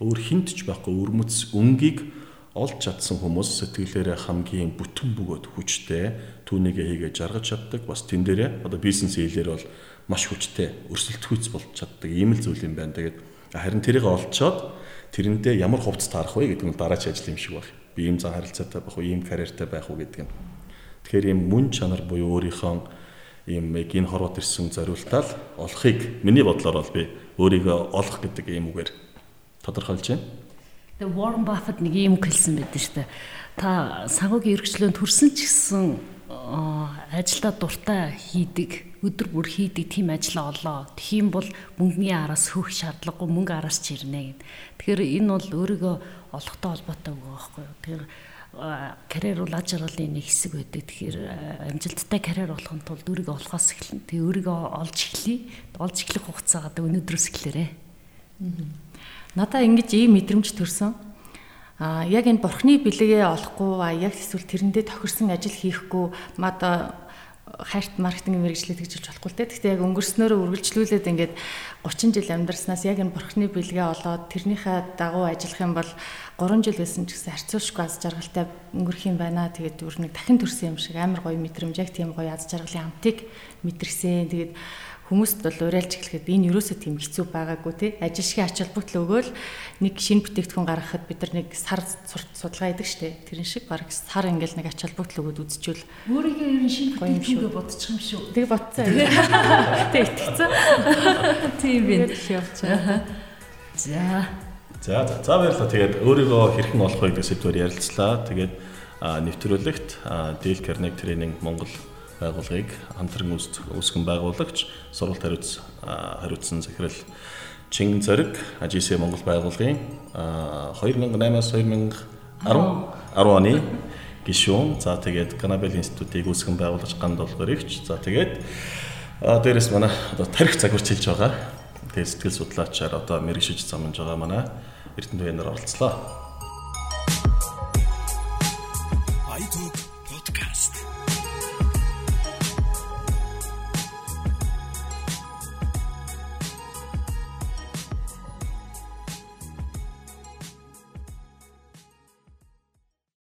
өөр хинтж байхгүй өрмөц өнгийг олж чадсан хүмүүс сэтгэлээрээ хамгийн бүтэн бөгөөд хүчтэй түүнийгээ хийгээ жаргаж чаддаг бас тэн дээрээ одоо бизнес хийлээр бол маш хүчтэй өрсөлдөхүйц болж чаддаг ийм л зүйл юм байна. Тэгээд харин тэрийг олцоод тэрэндээ ямар хувцас таарах вэ гэдэг нь дараач ажил юм шиг байна. Би ийм зан харилцаатай байх уу, ийм карьертай байх уу гэдэг нь. Тэгэхээр ийм мөн чанар буюу өөрийнхөө ийм яг энэ хорвоод ирсэн зориултаал олохыг миний бодлоор бол би өөрийгөө олох гэдэг ийм үгээр тодорхойлж байна. Тэгээ Warren Buffett нэг юм хэлсэн байдаг шүү дээ. Та санхүүгийн эрхчлөөнд төрсөн ч гэсэн ажилдаа дуртай хийдэг өдөр бүр хийдэг тийм ажил олоо. Тхиим бол мөнгөний араас хөөх шаардлагагүй мөнгө араас ч ирнэ гэд. Тэгэхээр энэ бол өөрийгөө олохтой холбоотой үг байхгүй юу. Тэгэхээр карьер бол аж аргалын нэг хэсэг байдаг. Тэгэхээр амжилттай карьер болохын тулд өөрийгөө олохоос эхэлнэ. Тэгээ өөрийгөө олж эхлэе. Олж эхлэх хугацаагаа өнөөдрөөс эхлээрэй. Надаа ингэж ийм мэдрэмж төрсөн А яг энэ бурхны бэлэгээ олохгүй а яг эсвэл тэрэндээ тохирсон ажил хийхгүй мад хайрт маркетинг мэрэгчлээд гэж хэлж болохгүй л дээ. Гэхдээ яг өнгөрснөөрөө үргэлжлүүлээд ингээд 30 жил амьдарснаас яг энэ бурхны бэлгээ олоод тэрнийхээ дагуу ажиллах юм бол 3 жил байсан ч гэсэн харьцуулшгүй аз жаргалтай өнгөрөх юм байна. Тэгээд өөр нэг дахин төрсэн юм шиг амар гоё мэдрэмж яг тийм гоё аз жаргалын амтыг мэдэрсэн. Тэгээд хүмүүст бол уриалж эхлэхэд энэ юусоо тийм хэцүү байгаагүй тий ажил шиг ач холбогдол өгөөл нэг шинэ бүтээгдэхүүн гаргахад бид нар нэг сар судалгаа хийдэг штэ. Тэрэн шиг баг сар ингээл нэг ач холбогдол өгөөд үзчихвэл өөрийгөө ер нь шинэ бүтээгдэхүүнгээ бодчих юм шүү. Тэг бодцоо тэг. Итгэцэн тийм би явчихаа за. За за баярлалаа. Тэгээд өөрийгөө хэрхэн олох вэ гэдэг сэдвээр ярилцлаа. Тэгээд нэвтрүүлэгт Dale Carnegie Training Монгол байгууллагыг хамтран үүсгэн байгуулагч сургалт хариуц хариуцсан захирал Чин Зориг AGC Монгол байгууллагын 2008-аас 2010 10 оны гишүүн. За тэгээд Ганабел институтыг үүсгэн байгуулагч ганд болгоорыгч. За тэгээд дээрэс манай одоо тарих загварч хэлж байгаа. Тэгээд сэтгэл судлаачаар одоо мэрэгшиж замж байгаа манай Эрдэнэ Бэнэр оролцлоо.